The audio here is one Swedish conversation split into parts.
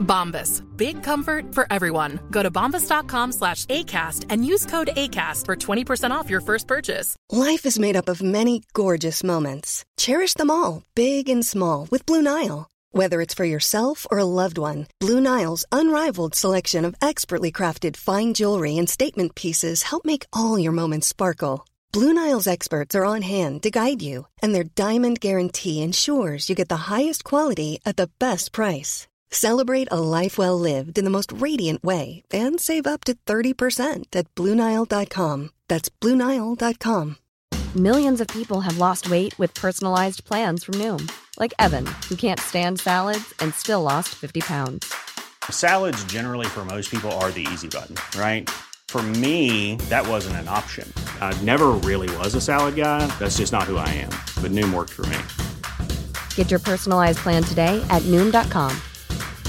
Bombas. Big comfort for everyone. Go to bombas.com slash ACAST and use code ACAST for 20% off your first purchase. Life is made up of many gorgeous moments. Cherish them all, big and small, with Blue Nile. Whether it's for yourself or a loved one, Blue Nile's unrivaled selection of expertly crafted fine jewelry and statement pieces help make all your moments sparkle. Blue Nile's experts are on hand to guide you, and their diamond guarantee ensures you get the highest quality at the best price. Celebrate a life well lived in the most radiant way and save up to 30% at BlueNile.com. That's BlueNile.com. Millions of people have lost weight with personalized plans from Noom, like Evan, who can't stand salads and still lost 50 pounds. Salads, generally, for most people, are the easy button, right? For me, that wasn't an option. I never really was a salad guy. That's just not who I am. But Noom worked for me. Get your personalized plan today at Noom.com.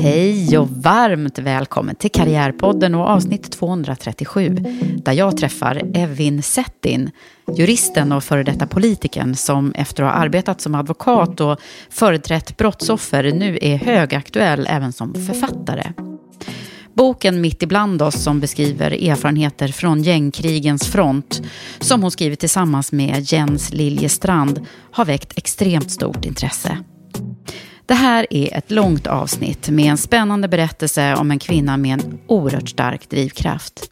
Hej och varmt välkommen till Karriärpodden och avsnitt 237 där jag träffar Evin Settin, juristen och före detta politikern som efter att ha arbetat som advokat och företrätt brottsoffer nu är högaktuell även som författare. Boken Mitt ibland oss som beskriver erfarenheter från gängkrigens front som hon skrivit tillsammans med Jens Liljestrand har väckt extremt stort intresse. Det här är ett långt avsnitt med en spännande berättelse om en kvinna med en oerhört stark drivkraft.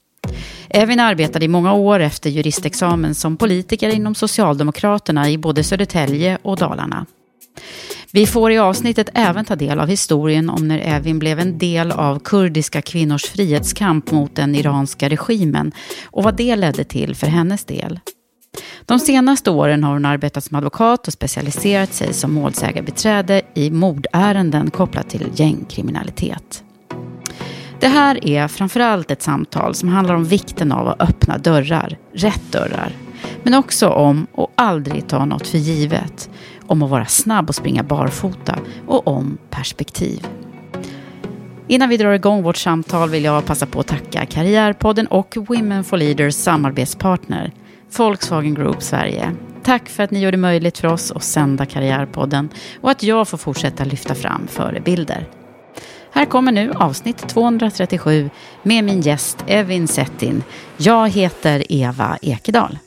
Evin arbetade i många år efter juristexamen som politiker inom Socialdemokraterna i både Södertälje och Dalarna. Vi får i avsnittet även ta del av historien om när Evin blev en del av kurdiska kvinnors frihetskamp mot den iranska regimen och vad det ledde till för hennes del. De senaste åren har hon arbetat som advokat och specialiserat sig som målsägarbiträde i mordärenden kopplat till gängkriminalitet. Det här är framförallt ett samtal som handlar om vikten av att öppna dörrar, rätt dörrar. Men också om att aldrig ta något för givet. Om att vara snabb och springa barfota och om perspektiv. Innan vi drar igång vårt samtal vill jag passa på att tacka Karriärpodden och Women for Leaders samarbetspartner Volkswagen Group Sverige. Tack för att ni gör det möjligt för oss att sända Karriärpodden och att jag får fortsätta lyfta fram förebilder. Här kommer nu avsnitt 237 med min gäst Evin Settin. Jag heter Eva Ekedal.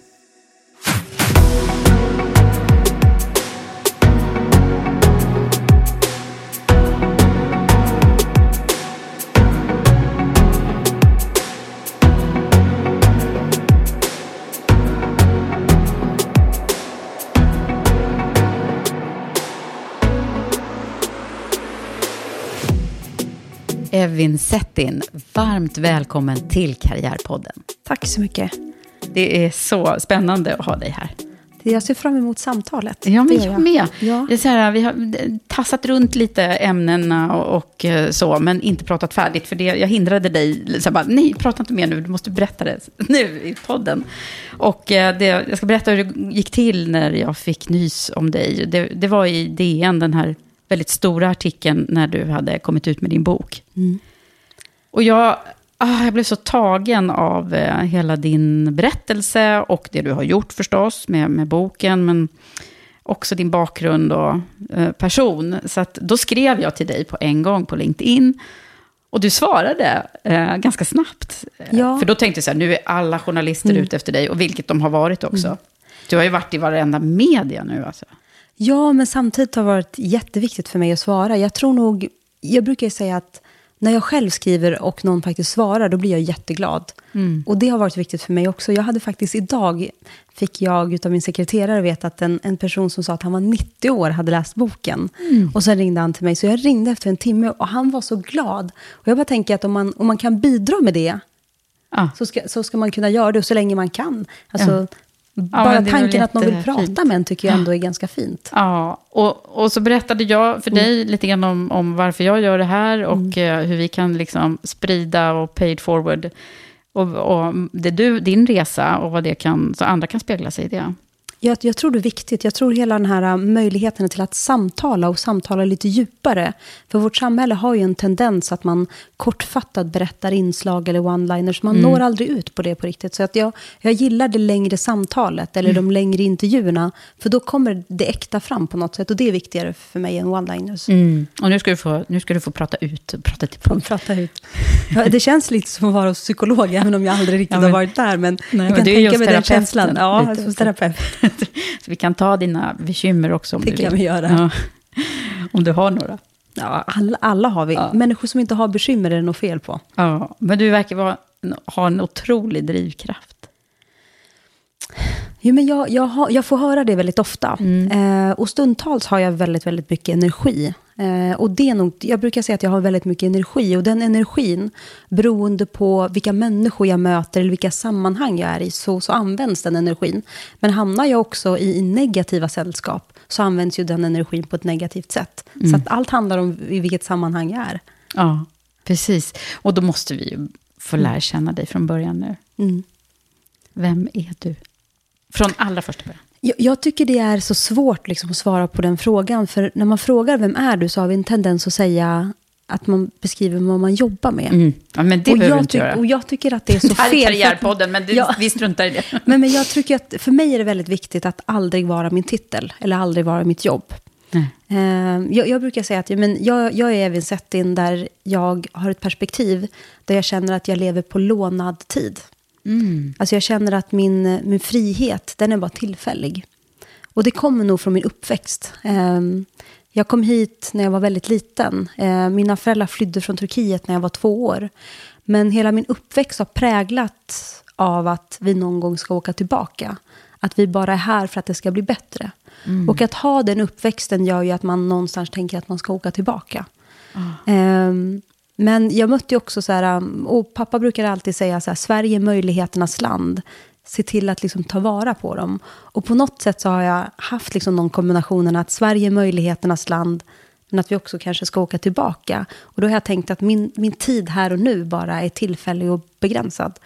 Evin Settin, varmt välkommen till Karriärpodden. Tack så mycket. Det är så spännande att ha dig här. Jag ser fram emot samtalet. Ja, men jag med. Ja. Så här, vi har tassat runt lite ämnena och, och eh, så, men inte pratat färdigt. För det, jag hindrade dig. Så jag bara, nej, prata inte mer nu, du måste berätta det nu i podden. Och eh, det, jag ska berätta hur det gick till när jag fick nys om dig. Det, det var i DN, den här väldigt stora artikeln när du hade kommit ut med din bok. Mm. Och jag, ah, jag blev så tagen av eh, hela din berättelse och det du har gjort förstås med, med boken, men också din bakgrund och eh, person. Så att då skrev jag till dig på en gång på LinkedIn. Och du svarade eh, ganska snabbt. Ja. För då tänkte jag så här, nu är alla journalister Mm. ute efter dig, och vilket de har varit också. Du har ju varit i varenda media nu alltså. Ja, men samtidigt har det varit jätteviktigt för mig att svara. Jag tror nog, jag brukar säga att när jag själv skriver och någon faktiskt svarar, då blir jag jätteglad. Mm. Och det har varit viktigt för mig också. Jag hade faktiskt idag, fick jag av min sekreterare veta att en, en person som sa att han var 90 år hade läst boken. Mm. Och sen ringde han till mig, så jag ringde efter en timme och han var så glad. Och jag bara tänker att om man, om man kan bidra med det, Ja. så ska, så ska man kunna göra det, och så länge man kan. Alltså, Bara tanken att någon vill prata med en tycker jag ändå är ganska fint. Ja, och, och så berättade jag för dig lite grann om, om varför jag gör det här och eh, hur vi kan liksom sprida och pay it forward. Och, och det du, din resa och vad det kan, så andra kan spegla sig i det. Jag, jag tror det är viktigt. Jag tror hela den här äh, möjligheten till att samtala och samtala lite djupare. För vårt samhälle har ju en tendens att man kortfattat berättar inslag eller one-liners. Man når aldrig ut på det på riktigt. Så att jag, jag gillar det längre samtalet eller de längre intervjuerna. För då kommer det äkta fram på något sätt. Och det är viktigare för mig än one-liners. Och nu ska, du få, nu ska du få prata ut, prata till punkt. prata ut. Ja, det känns lite som att vara hos psykolog, även om jag aldrig riktigt Ja, men- har varit där. Men Nej, jag men kan är tänka mig den känslan. Ja, lite. som terapeut. Så vi kan ta dina bekymmer också om Det du kan vill. vi göra. Ja. Om du har några. Ja, alla, alla har vi. Ja. Människor som inte har bekymmer är det nog fel på. Ja, men du verkar vara, ha en otrolig drivkraft. Jo, men jag, jag, har, jag får höra det väldigt ofta. Eh, och stundtals har jag väldigt, väldigt mycket energi. Eh, och det är nog, jag brukar säga att jag har väldigt mycket energi. Och den energin, beroende på vilka människor jag möter eller vilka sammanhang jag är i, så, så används den energin. Men hamnar jag också i, i negativa sällskap, så används ju den energin på ett negativt sätt. Så att allt handlar om i vilket sammanhang jag är. Ja, precis. Och då måste vi ju få lära känna dig från början nu. Mm. Vem är du? Från allra första början. Jag, jag tycker det är så svårt liksom, att svara på den frågan. För när man frågar vem är du så har vi en tendens att säga att man beskriver vad man jobbar med. Mm. Ja, men det och, behöver jag inte göra. och jag tycker att det är så det här fel. är Karriärpodden, men det, Ja. vi struntar i det. Men, men jag tycker att för mig är det väldigt viktigt att aldrig vara min titel. Eller aldrig vara mitt jobb. Eh, jag, jag brukar säga att men jag, jag är Evin Settin där jag har ett perspektiv där jag känner att jag lever på lånad tid. Mm. Alltså jag känner att min, min frihet, den är bara tillfällig. Och det kommer nog från min uppväxt. Eh, jag kom hit när jag var väldigt liten. Eh, mina föräldrar flydde från Turkiet när jag var två år. Men hela min uppväxt har präglat av att vi någon gång ska åka tillbaka. Att vi bara är här för att det ska bli bättre. Och att ha den uppväxten gör ju att man någonstans tänker att man ska åka tillbaka. Ehm, men jag mötte ju också så här, um, och pappa brukar alltid säga så här, Sverige är möjligheternas land. Se till att liksom ta vara på dem. Och på något sätt så har jag haft liksom de kombinationerna att Sverige är möjligheternas land, men att vi också kanske ska åka tillbaka. Och då har jag tänkt att min, min tid här och nu bara är tillfällig och begränsad.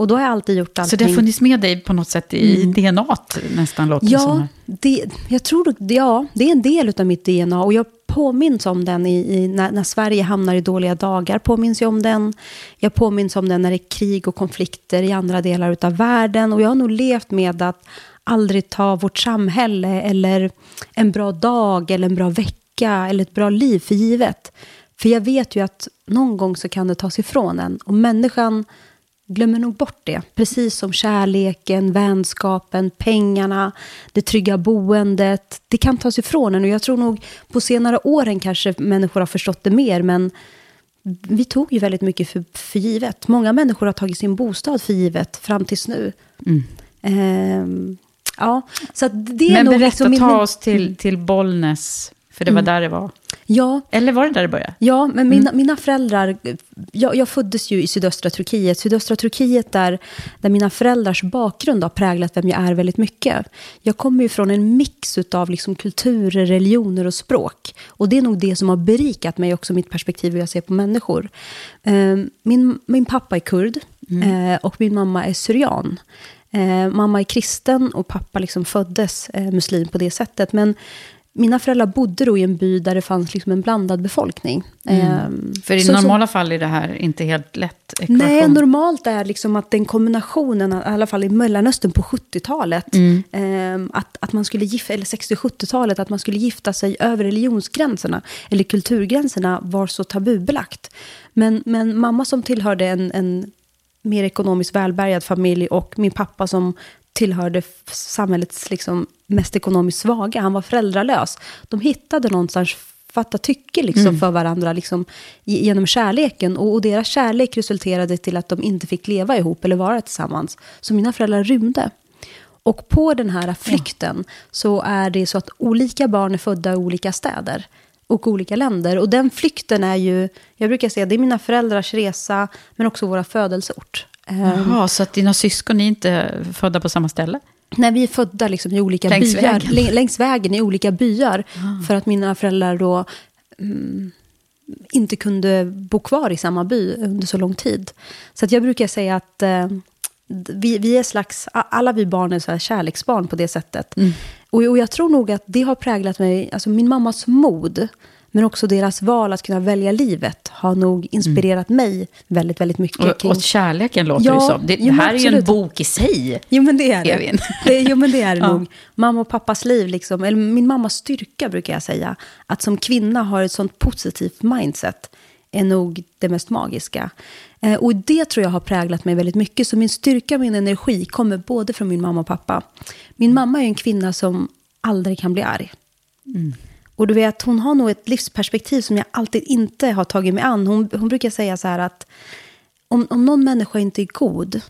Och då har jag alltid gjort Så allting. det har funnits med dig på något sätt i DNA nästan, låter det som. Ja, det, jag tror ja, det är en del av mitt DNA. Och jag påminns om den i, i, när, när Sverige hamnar i dåliga dagar. Påminns jag om den. Jag påminns om den när det är krig och konflikter i andra delar av världen. Och jag har nog levt med att aldrig ta vårt samhälle eller en bra dag eller en bra vecka eller ett bra liv för givet. För jag vet ju att någon gång så kan det tas ifrån en. Och människan glömmer nog bort det. Precis som kärleken, vänskapen, pengarna, det trygga boendet. Det kan tas ifrån en och jag tror nog på senare åren kanske människor har förstått det mer. Men vi tog ju väldigt mycket för, för givet. Många människor har tagit sin bostad för givet fram tills nu. Ehm, ja, så det är Men nog berätta, liksom min- ta oss till, till Bollnäs, för det var där det var. Ja, Eller var det där det började? Ja, men mina, mina föräldrar... Jag, jag föddes ju i sydöstra Turkiet. Sydöstra Turkiet där, där mina föräldrars bakgrund har präglat vem jag är väldigt mycket. Jag kommer ju från en mix av liksom kulturer, religioner och språk. Och det är nog det som har berikat mig också, mitt perspektiv hur jag ser på människor. Eh, Min, min pappa är kurd eh, och min mamma är syrian. Eh, mamma är kristen och pappa liksom föddes eh, muslim på det sättet. Men mina föräldrar bodde då i en by där det fanns liksom en blandad befolkning. Ehm, För i så- så- normala fall är det här inte helt lätt ekvation. Nej, normalt är liksom att den kombinationen, i alla fall i Mellanöstern på 70-talet, ehm, att, att man skulle gifta, eller 60-70-talet, att man skulle gifta sig över religionsgränserna, eller kulturgränserna, var så tabubelagt. Men, men mamma som tillhörde en, en mer ekonomiskt välbärgad familj och min pappa som tillhörde samhällets liksom mest ekonomiskt svaga, han var föräldralös. De hittade någonstans fatta tycke liksom för varandra liksom, ge- genom kärleken. Och, och deras kärlek resulterade till att de inte fick leva ihop eller vara tillsammans. Så mina föräldrar rymde. Och på den här flykten så är det så att olika barn är födda i olika städer och olika länder. Och den flykten är ju, jag brukar säga, det är mina föräldrars resa, men också våra födelseort. Ehm, Jaha, så att dina syskon är inte födda på samma ställe? När vi är födda liksom i olika Längs byar, vägen. lä- längs vägen i olika byar. För att mina föräldrar då mm, inte kunde bo kvar i samma by under så lång tid. Så att jag brukar säga att eh, vi, vi är slags, alla vi barn är så här kärleksbarn på det sättet. Och, och jag tror nog att det har präglat mig, alltså min mammas mod, men också deras val att kunna välja livet, har nog inspirerat mig väldigt, väldigt mycket. Och, kring- och kärleken låter Ja, det som. Det, jo, det här är ju en absolut. bok i sig. Jo, men det är det. Evin. det jo, men det är det Ja. nog. Mamma och pappas liv, liksom, eller min mammas styrka brukar jag säga. Att som kvinna ha ett sånt positivt mindset är nog det mest magiska. Eh, och det tror jag har präglat mig väldigt mycket. Så min styrka och min energi kommer både från min mamma och pappa. Min mamma är en kvinna som aldrig kan bli arg. Och du vet, hon har nog ett livsperspektiv som jag alltid inte har tagit mig an. Hon, hon brukar säga så här att om, om någon människa inte är god,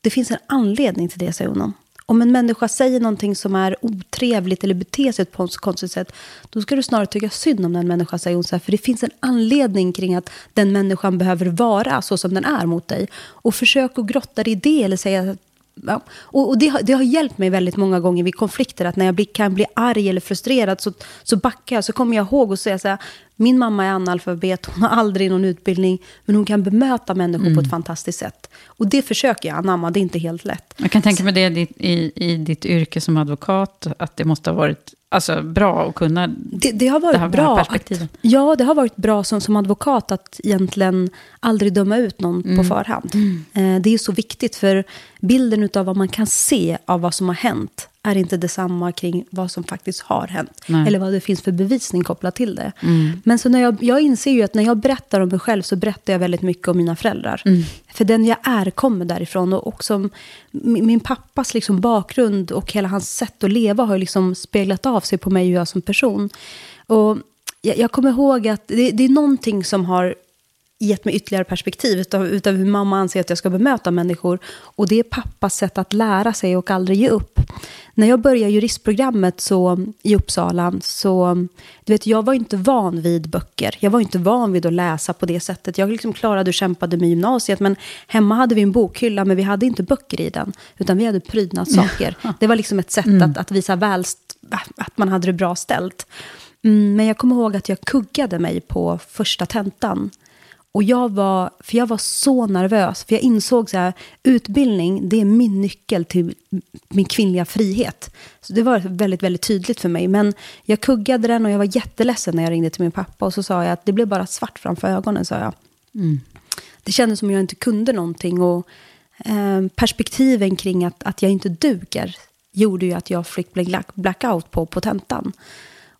det finns en anledning till det, säger hon. Om en människa säger någonting som är otrevligt eller beter sig på ett konstigt sätt, då ska du snarare tycka synd om den människan, säger hon. Så här, för det finns en anledning kring att den människan behöver vara så som den är mot dig. Och försök att grotta dig i det eller säga Ja. Och, och det, har, det har hjälpt mig väldigt många gånger vid konflikter. Att när jag blir, kan bli arg eller frustrerad så, så backar jag. Så kommer jag ihåg och säga så här. Min mamma är analfabet, hon har aldrig någon utbildning. Men hon kan bemöta människor på ett fantastiskt sätt. Och det försöker jag anamma, det är inte helt lätt. Jag kan tänka mig det i, i ditt yrke som advokat, att det måste ha varit alltså, bra att kunna Det, det har varit det här, bra. här Att, perspektivet. ja, det har varit bra som, som advokat att egentligen aldrig döma ut någon Mm. på förhand. Eh, det är så viktigt, för bilden av vad man kan se av vad som har hänt är inte detsamma kring vad som faktiskt har hänt. Nej. Eller vad det finns för bevisning kopplat till det. Mm. Men så när jag, jag inser ju att när jag berättar om mig själv så berättar jag väldigt mycket om mina föräldrar. Mm. För den jag är kommer därifrån. Och också min, min pappas liksom bakgrund och hela hans sätt att leva har liksom speglat av sig på mig och jag som person. Och jag, jag kommer ihåg att det, det är någonting som har gett mig ytterligare perspektiv utav, utav hur mamma anser att jag ska bemöta människor. Och det är pappas sätt att lära sig och aldrig ge upp. När jag började juristprogrammet så, i Uppsala, så du vet, jag var inte van vid böcker. Jag var inte van vid att läsa på det sättet. Jag liksom klarade och kämpade med gymnasiet, men hemma hade vi en bokhylla, men vi hade inte böcker i den, utan vi hade prydnadssaker. Det var liksom ett sätt att, att visa välst, att man hade det bra ställt. Mm, men jag kommer ihåg att jag kuggade mig på första tentan. Och jag var, för jag var så nervös, för jag insåg så här, utbildning, det är min nyckel till min kvinnliga frihet. Så det var väldigt, väldigt tydligt för mig. Men jag kuggade den och jag var jätteledsen när jag ringde till min pappa. Och så sa jag att det blev bara svart framför ögonen, sa jag. Det kändes som jag inte kunde någonting. Och eh, perspektiven kring att, att jag inte duger gjorde ju att jag fick black, blackout på, på tentan.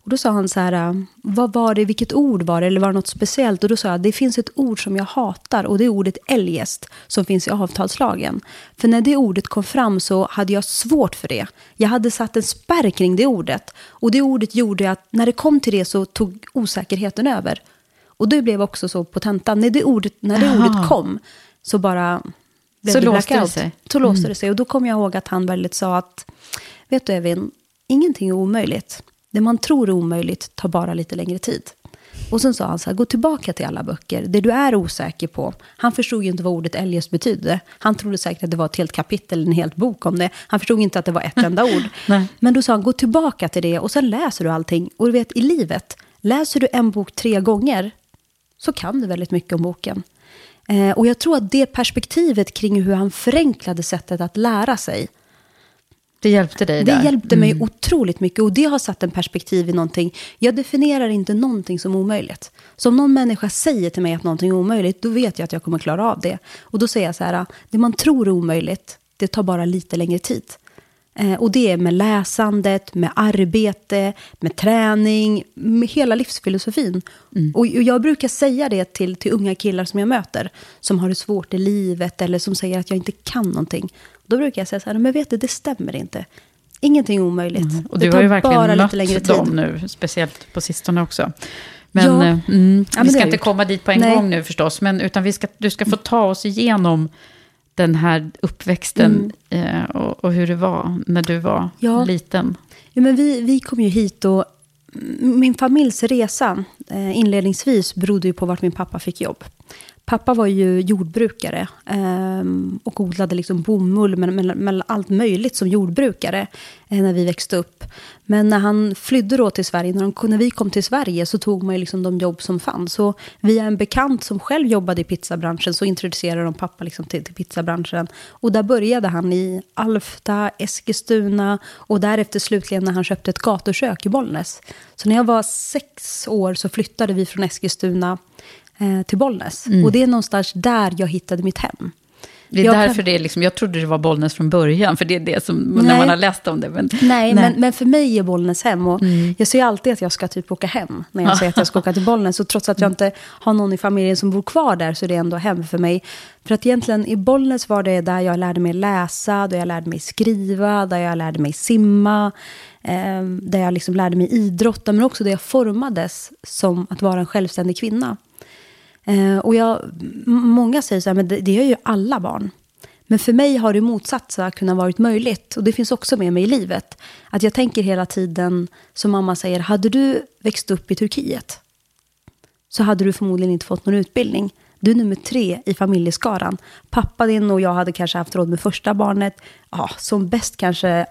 Och då sa han så här, äh, vad var det, vilket ord var det, eller var det något speciellt? Och då sa jag, det finns ett ord som jag hatar och det är ordet eljest som finns i avtalslagen. För när det ordet kom fram så hade jag svårt för det. Jag hade satt en spärr kring det ordet. Och det ordet gjorde att när det kom till det så tog osäkerheten över. Och det blev också så på tentan, när det ordet, när det ordet kom så bara blev Så det låste det blackout. sig. Så låste det sig. Och då kom jag ihåg att han väldigt sa att, vet du Evin, ingenting är omöjligt. Det man tror är omöjligt tar bara lite längre tid. Och sen sa han så här, gå tillbaka till alla böcker. Det du är osäker på. Han förstod ju inte vad ordet eljest betydde. Han trodde säkert att det var ett helt kapitel, en helt bok om det. Han förstod inte att det var ett enda ord. Nej. Men då sa han, gå tillbaka till det och sen läser du allting. Och du vet, i livet, läser du en bok tre gånger så kan du väldigt mycket om boken. Eh, och jag tror att det perspektivet kring hur han förenklade sättet att lära sig, Det hjälpte dig det där. hjälpte mig otroligt mycket. Och det har satt en perspektiv i någonting. Jag definierar inte någonting som omöjligt. Så om någon människa säger till mig att någonting är omöjligt, då vet jag att jag kommer klara av det. Och då säger jag så här, det man tror är omöjligt, det tar bara lite längre tid. Eh, och det är med läsandet, med arbete, med träning, med hela livsfilosofin. Och, och jag brukar säga det till, till unga killar som jag möter, som har det svårt i livet eller som säger att jag inte kan någonting. Då brukar jag säga så här, men vet du, det stämmer inte. Ingenting är omöjligt. Mm. Och Det du har ju verkligen mött lite längre tid. dem nu, speciellt på sistone också. Men, Ja. eh, mm, Ja, men vi ska inte gjort. komma dit på en Nej. gång nu förstås, men utan vi ska, du ska få ta oss igenom den här uppväxten eh, och, och hur det var när du var Mm. Ja. liten. Ja, men vi, vi kom ju hit och mm, min familjs resa eh, inledningsvis berodde ju på vart min pappa fick jobb. Pappa var ju jordbrukare eh, och odlade liksom bomull, med, allt möjligt som jordbrukare eh, när vi växte upp. Men när han flydde då till Sverige, när, de, när vi kom till Sverige så tog man ju liksom de jobb som fanns. Så via en bekant som själv jobbade i pizzabranschen så introducerade de pappa liksom till, till pizzabranschen. Och där började han i Alfta, Eskilstuna och därefter slutligen när han köpte ett gatukök i Bollnäs. Så när jag var sex år så flyttade vi från Eskilstuna eh, till Bollnäs. Mm. Och det är någonstans där jag hittade mitt hem. Det är jag därför kan... det är liksom, jag trodde det var Bollnäs från början, för det är det som, nej. när man har läst om det. Men, nej, nej. Men, men för mig är Bollnäs hem. Och mm. Jag säger alltid att jag ska typ åka hem, när jag säger att jag ska åka till Bollnäs. Och trots att jag inte har någon i familjen som bor kvar där, så är det ändå hem för mig. För att egentligen i Bollnäs var det där jag lärde mig läsa, där jag lärde mig skriva, där jag lärde mig simma. Eh, där jag liksom lärde mig idrotta, men också där jag formades som att vara en självständig kvinna. Eh, och jag, många säger så här, men det, det gör ju alla barn. Men för mig har det motsatta kunnat varit möjligt. Och det finns också med mig i livet. Att jag tänker hela tiden, som mamma säger, hade du växt upp i Turkiet så hade du förmodligen inte fått någon utbildning. Du är nummer tre i familjeskaran. Pappa din och jag hade kanske haft råd med första barnet. Ja, som bäst kanske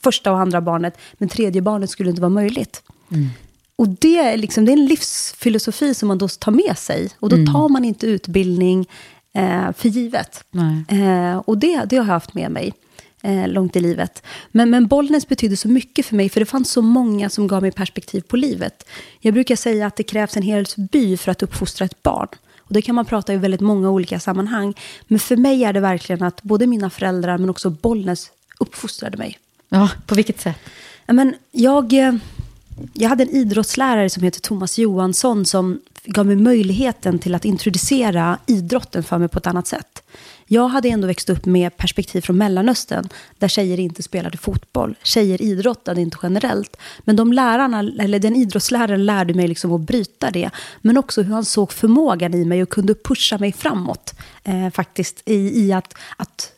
första och andra barnet. Men tredje barnet skulle inte vara möjligt. Mm. Och det är, liksom, det är en livsfilosofi som man då tar med sig. Och då mm. tar man inte utbildning eh, för givet. Eh, och det, det har jag haft med mig eh, långt i livet. Men, men Bollnäs betydde så mycket för mig, för det fanns så många som gav mig perspektiv på livet. Jag brukar säga att det krävs en hel by för att uppfostra ett barn. Och det kan man prata i väldigt många olika sammanhang. Men för mig är det verkligen att både mina föräldrar, men också Bollnäs, uppfostrade mig. Ja, på vilket sätt? Men jag eh, jag hade en idrottslärare som heter Thomas Johansson som gav mig möjligheten till att introducera idrotten för mig på ett annat sätt. Jag hade ändå växt upp med perspektiv från Mellanöstern, där tjejer inte spelade fotboll. Tjejer idrottade inte generellt. Men de lärarna, eller den idrottsläraren lärde mig liksom att bryta det. Men också hur han såg förmågan i mig och kunde pusha mig framåt. Eh, faktiskt i, i att, att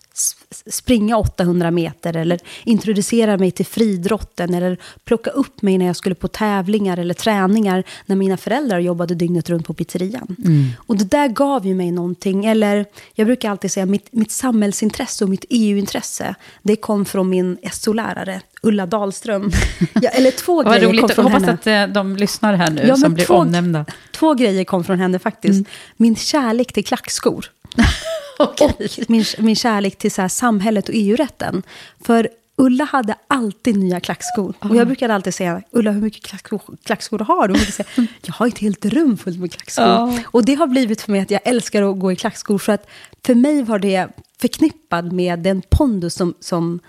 springa 800 meter eller introducera mig till fridrotten eller plocka upp mig när jag skulle på tävlingar eller träningar när mina föräldrar jobbade dygnet runt på pizzerian. Mm. Och det där gav ju mig någonting, eller jag brukar alltid säga mitt, mitt samhällsintresse och mitt EU-intresse, det kom från min SO-lärare, Ulla Dahlström. Ja, eller två grejer roligt. kom från henne. Hoppas att eh, de lyssnar här nu, ja, som blir två, omnämnda. Två grejer kom från henne faktiskt. Mm. Min kärlek till klackskor. okay. Och min, min kärlek till så här, samhället och EU-rätten. För Ulla hade alltid nya klackskor. Och jag brukade alltid säga, Ulla, hur mycket klackskor, klackskor har du? Och säga, jag har ett helt rum fullt med klackskor. Oh. Och det har blivit för mig att jag älskar att gå i klackskor. För att för mig var det förknippad med den pondus som, som,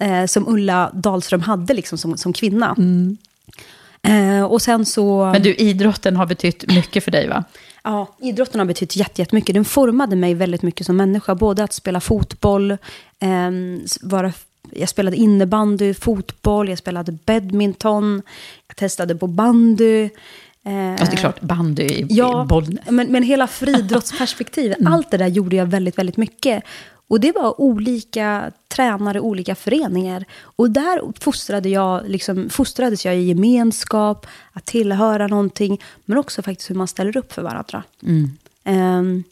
eh, som Ulla Dahlström hade liksom, som, som kvinna. Mm. Eh, och sen så... Men du, idrotten har betytt mycket för dig, va? Ja, idrotten har betytt jättemycket. Den formade mig väldigt mycket som människa. Både att spela fotboll, eh, vara, jag spelade innebandy, fotboll, jag spelade badminton, jag testade på bandy. Eh, alltså det är klart, bandy i, ja, Bollnäs. Men, men hela friidrottsperspektivet, mm. allt det där gjorde jag väldigt, väldigt mycket. Och det var olika tränare, olika föreningar. Och där fostrade jag, liksom, fostrades jag i gemenskap, att tillhöra någonting, men också faktiskt hur man ställer upp för varandra. Mm. Um,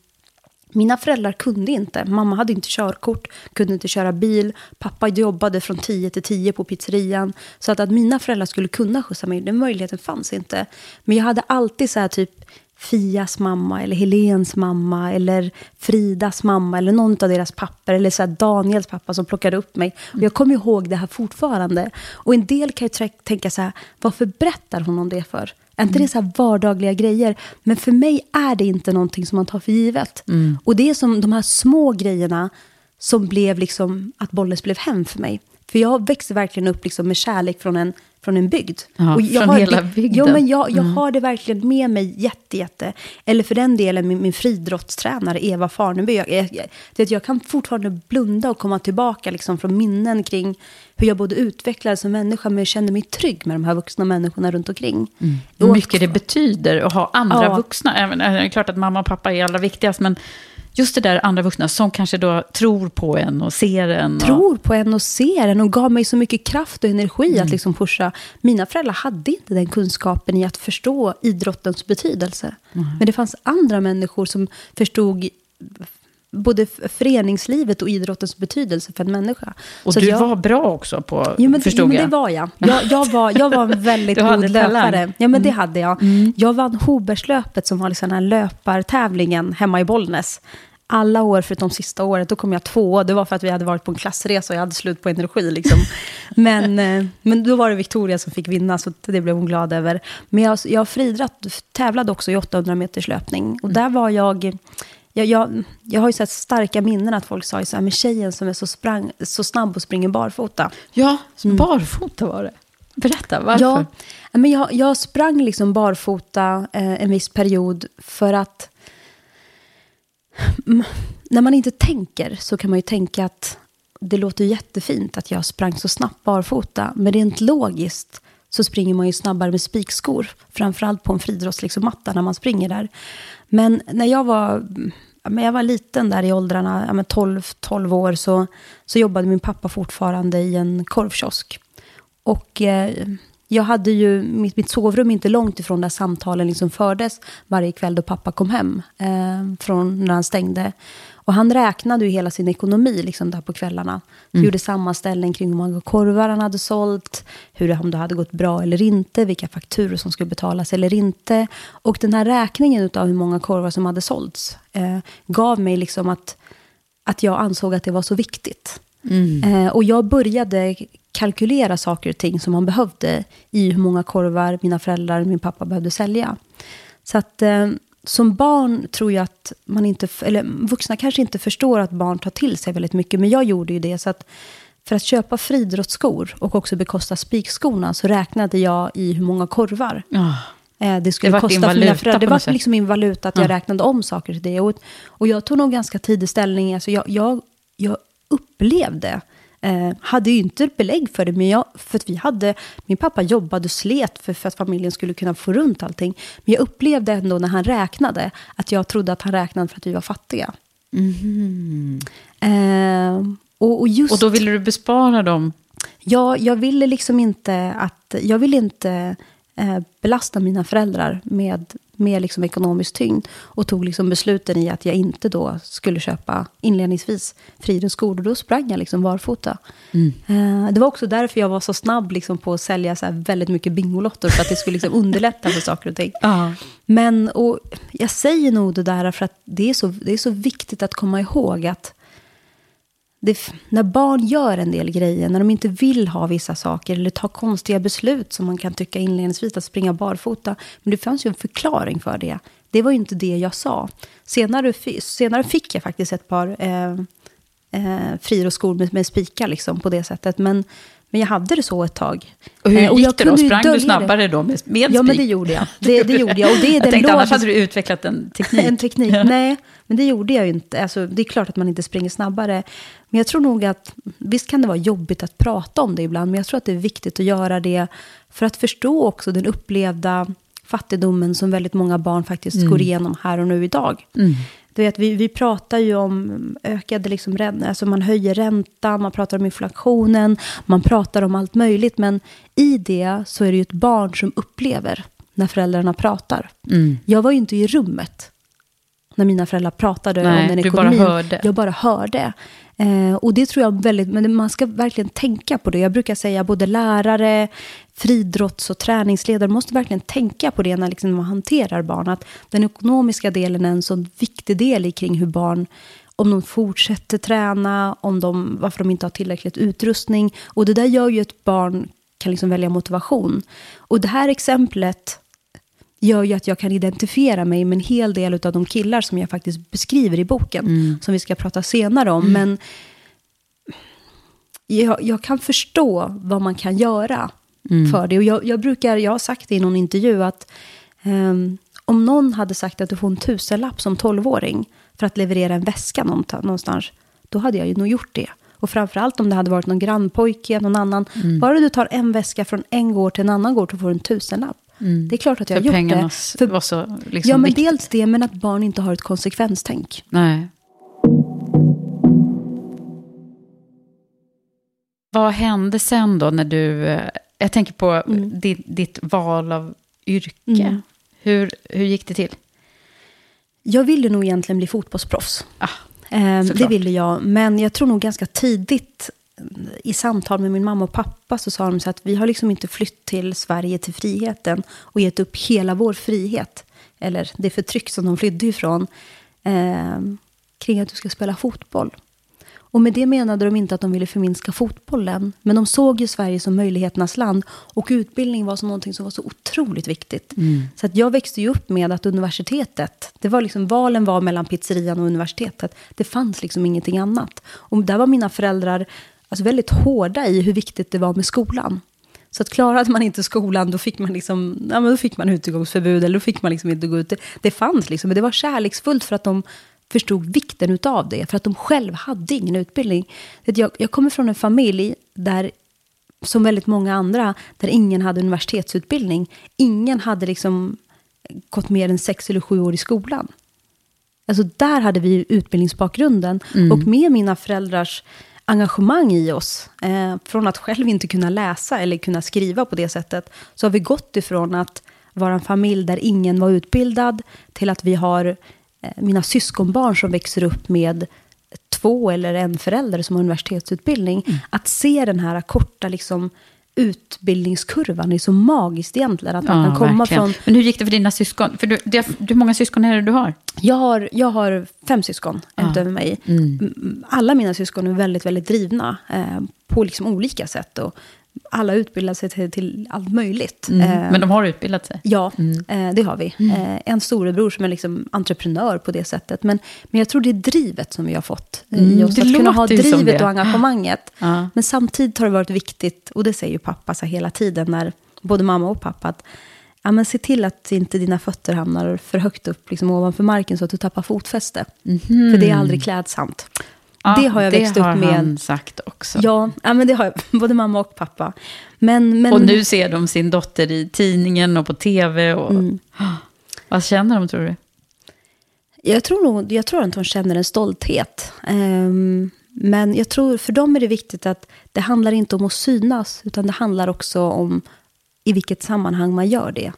mina föräldrar kunde inte. Mamma hade inte körkort, kunde inte köra bil. Pappa jobbade från 10 till 10 på pizzerian. Så att, att mina föräldrar skulle kunna skjutsa mig, den möjligheten fanns inte. Men jag hade alltid så här typ Fias mamma, eller Helens mamma, eller Fridas mamma, eller någon av deras pappor, eller så Daniels pappa som plockade upp mig. Och jag kommer ihåg det här fortfarande. Och en del kan ju tänka så här, varför berättar hon om det för? Är inte det så här vardagliga grejer? Men för mig är det inte någonting som man tar för givet. Mm. Och det är som de här små grejerna som blev liksom att Bollnäs blev hem för mig. För jag växte verkligen upp liksom med kärlek från en från en bygd. Ja, och jag från har hela det, bygden? Ja, men jag, jag mm. har det verkligen med mig jätte, jätte. Eller för den delen min, min friidrottstränare Eva Farneby. Jag, jag, jag, jag kan fortfarande blunda och komma tillbaka liksom från minnen kring hur jag både utvecklades som människa, men jag kände mig trygg med de här vuxna människorna runt omkring. Mm. Hur mycket det betyder att ha andra ja. vuxna. Även, det är klart att mamma och pappa är allra viktigast, men just det där andra vuxna som kanske då tror på en och ser en. Och... Tror på en och ser en och gav mig så mycket kraft och energi Mm. att liksom pusha. Mina föräldrar hade inte den kunskapen i att förstå idrottens betydelse. Mm. Men det fanns andra människor som förstod både föreningslivet och idrottens betydelse för en människa. Och Så du jag- var bra också på, Jo, men, förstod men jag. det var jag. Jag, jag, var, jag var en väldigt god talang. Mm. löpare. Ja, men det hade jag. Jag vann Hobergslöpet som var liksom den här löpartävlingen hemma i Bollnäs. Alla år förutom sista året, då kom jag två. Det var för att vi hade varit på en klassresa och jag hade slut på energi. Liksom. men, eh, men då var det Victoria som fick vinna, så det blev hon glad över. Men jag, jag friidrott, tävlade också i 800 meters löpning. Och där var jag... Jag, jag, jag har ju sett starka minnen att folk sa ju så här, men tjejen som är så, sprang, så snabb och springer barfota. Ja, barfota var det. Berätta, varför? Ja, men jag, jag sprang liksom barfota eh, en viss period för att... Mm, när man inte tänker så kan man ju tänka att det låter jättefint att jag sprang så snabbt barfota. Men rent logiskt så springer man ju snabbare med spikskor. Framförallt på en friidrottsmatta liksom, när man springer där. Men när jag var, men jag var liten där i åldrarna, 12, 12 år, så, så jobbade min pappa fortfarande i en korvkiosk. Och eh, jag hade ju mitt, mitt sovrum inte långt ifrån där samtalen liksom fördes varje kväll då pappa kom hem eh, från när han stängde. Och han räknade ju hela sin ekonomi liksom där på kvällarna. Så gjorde sammanställning kring hur många korvar han hade sålt, hur om det hade gått bra eller inte, vilka fakturor som skulle betalas eller inte. Och den här räkningen av hur många korvar som hade sålts eh, gav mig liksom att, att jag ansåg att det var så viktigt. Eh, och jag började kalkylera saker och ting som man behövde i hur många korvar mina föräldrar och min pappa behövde sälja. Så att eh, som barn tror jag att man inte, eller vuxna kanske inte förstår att barn tar till sig väldigt mycket, men jag gjorde ju det. Så att för att köpa friidrottsskor och också bekosta spikskorna så räknade jag i hur många korvar Ja. Eh, det skulle Det kosta för mina föräldrar. Det var liksom min valuta att jag Ja. räknade om saker till det. Och, och jag tog nog ganska tidig ställning. Alltså jag, jag, jag upplevde, eh, hade ju inte belägg för det, men jag, för att vi hade, min pappa jobbade och slet för, för att familjen skulle kunna få runt allting. Men jag upplevde ändå när han räknade, att jag trodde att han räknade för att vi var fattiga. Eh, och, och just... Och då ville du bespara dem? Ja, jag ville liksom inte att, jag ville inte eh, belasta mina föräldrar med, med liksom ekonomisk tyngd. Och tog liksom besluten i att jag inte då skulle köpa inledningsvis friidrottsskor. Och då sprang jag liksom barfota. Eh, det var också därför jag var så snabb liksom på att sälja så väldigt mycket bingolotter. För att det skulle liksom underlätta för saker och ting. Ja. Men och jag säger nog det där för att det är så, det är så viktigt att komma ihåg att det, när barn gör en del grejer, när de inte vill ha vissa saker eller tar konstiga beslut som man kan tycka inledningsvis att springa barfota. Men det fanns ju en förklaring för det. Det var ju inte det jag sa. Senare, senare fick jag faktiskt ett par eh, eh, friidrottsskor med, med spikar liksom, på det sättet. Men, men jag hade det så ett tag. Och hur Eh, och gick jag det då? Sprang du snabbare då med, med Ja, men spik? det gjorde jag. Det, det gjorde jag. Och det är jag den tänkte annars hade du utvecklat en teknik. en teknik. Nej, men det gjorde jag ju inte. Alltså, det är klart att man inte springer snabbare. Men jag tror nog att, visst kan det vara jobbigt att prata om det ibland, men jag tror att det är viktigt att göra det för att förstå också den upplevda fattigdomen som väldigt många barn faktiskt går igenom här och nu idag. Du vet, vi, vi pratar ju om ökade liksom räntor, alltså man höjer räntan, man pratar om inflationen, man pratar om allt möjligt, men i det så är det ju ett barn som upplever när föräldrarna pratar. Jag var ju inte i rummet när mina föräldrar pratade Nej, om den du bara ekonomin. hörde. Jag bara hörde. Eh, och det tror jag väldigt, men man ska verkligen tänka på det. Jag brukar säga både lärare, friidrotts och träningsledare måste verkligen tänka på det när liksom man hanterar barn. Att den ekonomiska delen är en så viktig del i kring hur barn om de fortsätter träna, om de, varför de inte har tillräckligt utrustning. Och det där gör ju att barn kan liksom välja motivation. Och det här exemplet gör ju att jag kan identifiera mig med en hel del av de killar som jag faktiskt beskriver i boken. Som vi ska prata senare om. Men jag, jag kan förstå vad man kan göra för det. Och jag, jag, brukar, jag har sagt det i någon intervju att ehm, om någon hade sagt att du får en tusenlapp som tolvåring för att leverera en väska någonstans, då hade jag ju nog gjort det. Och framförallt om det hade varit någon grannpojke, någon annan. Bara du tar en väska från en gård till en annan gård, så får du en tusenlapp. Mm. Det är klart att jag för har gjort det. För var så liksom Ja, men viktigt. dels det, men att barn inte har ett konsekvenstänk. Nej. Vad hände sen då när du... Eh, jag tänker på eh, mm. ditt, ditt, val av yrke. Mm. Hur, hur gick det till? Jag ville nog egentligen bli fotbollsproffs. Ah, eh, det ville jag, men jag tror nog ganska tidigt i samtal med min mamma och pappa så sa de så att vi har liksom inte flytt till Sverige till friheten och gett upp hela vår frihet, eller det förtryck som de flydde ifrån, eh, kring att du ska spela fotboll. Och med det menade de inte att de ville förminska fotbollen, men de såg ju Sverige som möjligheternas land och utbildning var som någonting som var så otroligt viktigt. Så att jag växte ju upp med att universitetet, det var liksom valen var mellan pizzerian och universitetet. Det fanns liksom ingenting annat. Och där var mina föräldrar alltså väldigt hårda i hur viktigt det var med skolan. Så att klarade man inte skolan, då fick man, liksom, ja, men då fick man utegångsförbud, eller då fick man liksom inte gå ut. Det, det fanns liksom, men det var kärleksfullt för att de förstod vikten utav det, för att de själv hade ingen utbildning. Jag, jag kommer från en familj där, som väldigt många andra, där ingen hade universitetsutbildning. Ingen hade liksom gått mer än sex eller sju år i skolan. Alltså där hade vi utbildningsbakgrunden. Och med mina föräldrars engagemang i oss, eh, från att själv inte kunna läsa eller kunna skriva på det sättet, så har vi gått ifrån att vara en familj där ingen var utbildad, till att vi har eh, mina syskonbarn som växer upp med två eller en förälder som har universitetsutbildning. Att se den här korta liksom, utbildningskurvan är så magiskt egentligen. Att man kan komma verkligen. från Men hur gick det för dina syskon? För du, det, hur många syskon är det du har? Jag har, jag har fem syskon utöver mig. Mm, Alla mina syskon är väldigt, väldigt drivna eh, på liksom olika sätt. Och alla utbildar sig till, till allt möjligt. Eh, Men de har utbildat sig? Ja, eh, det har vi. Eh, en storebror som är liksom entreprenör på det sättet. Men, men jag tror det är drivet som vi har fått eh, i Mm, oss. det Att kunna ha drivet och engagemanget. Ja. Men samtidigt har det varit viktigt, och det säger ju pappa så hela tiden, när både mamma och pappa, att ja, men se till att inte dina fötter hamnar för högt upp liksom ovanför marken så att du tappar fotfäste. För det är aldrig klädsamt. Ja, det har jag växt upp har med. han sagt också. Ja, ja, men det har jag, både mamma och pappa. Men, men, Och nu ser de sin dotter i tidningen och på tv. Och, Mm. Vad känner de, tror du? Jag tror, nog, jag tror att hon känner en stolthet. Ehm, men jag tror för dem är det viktigt att det handlar inte om att synas, utan det handlar också om i vilket sammanhang man gör det.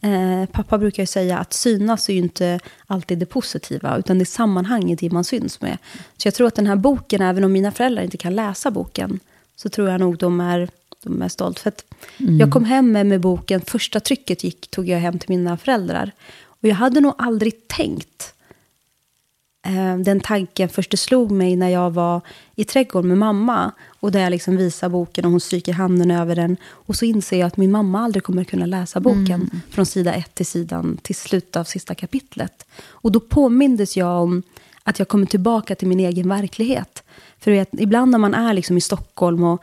Eh, pappa brukar ju säga att synas är ju inte alltid det positiva, utan det är sammanhanget man syns med. Så jag tror att den här boken, även om mina föräldrar inte kan läsa boken, så tror jag nog de är, de är stolt. För att Jag kom hem med, med boken, första trycket gick, tog jag hem till mina föräldrar. Och jag hade nog aldrig tänkt eh, den tanken först det slog mig när jag var i trädgården med mamma. Och där jag liksom visar boken och hon stryker handen över den. Och så inser jag att min mamma aldrig kommer kunna läsa boken. Från sida ett till sidan till slutet av sista kapitlet. Och då påmindes jag om att jag kommer tillbaka till min egen verklighet. För vet, ibland när man är liksom i Stockholm och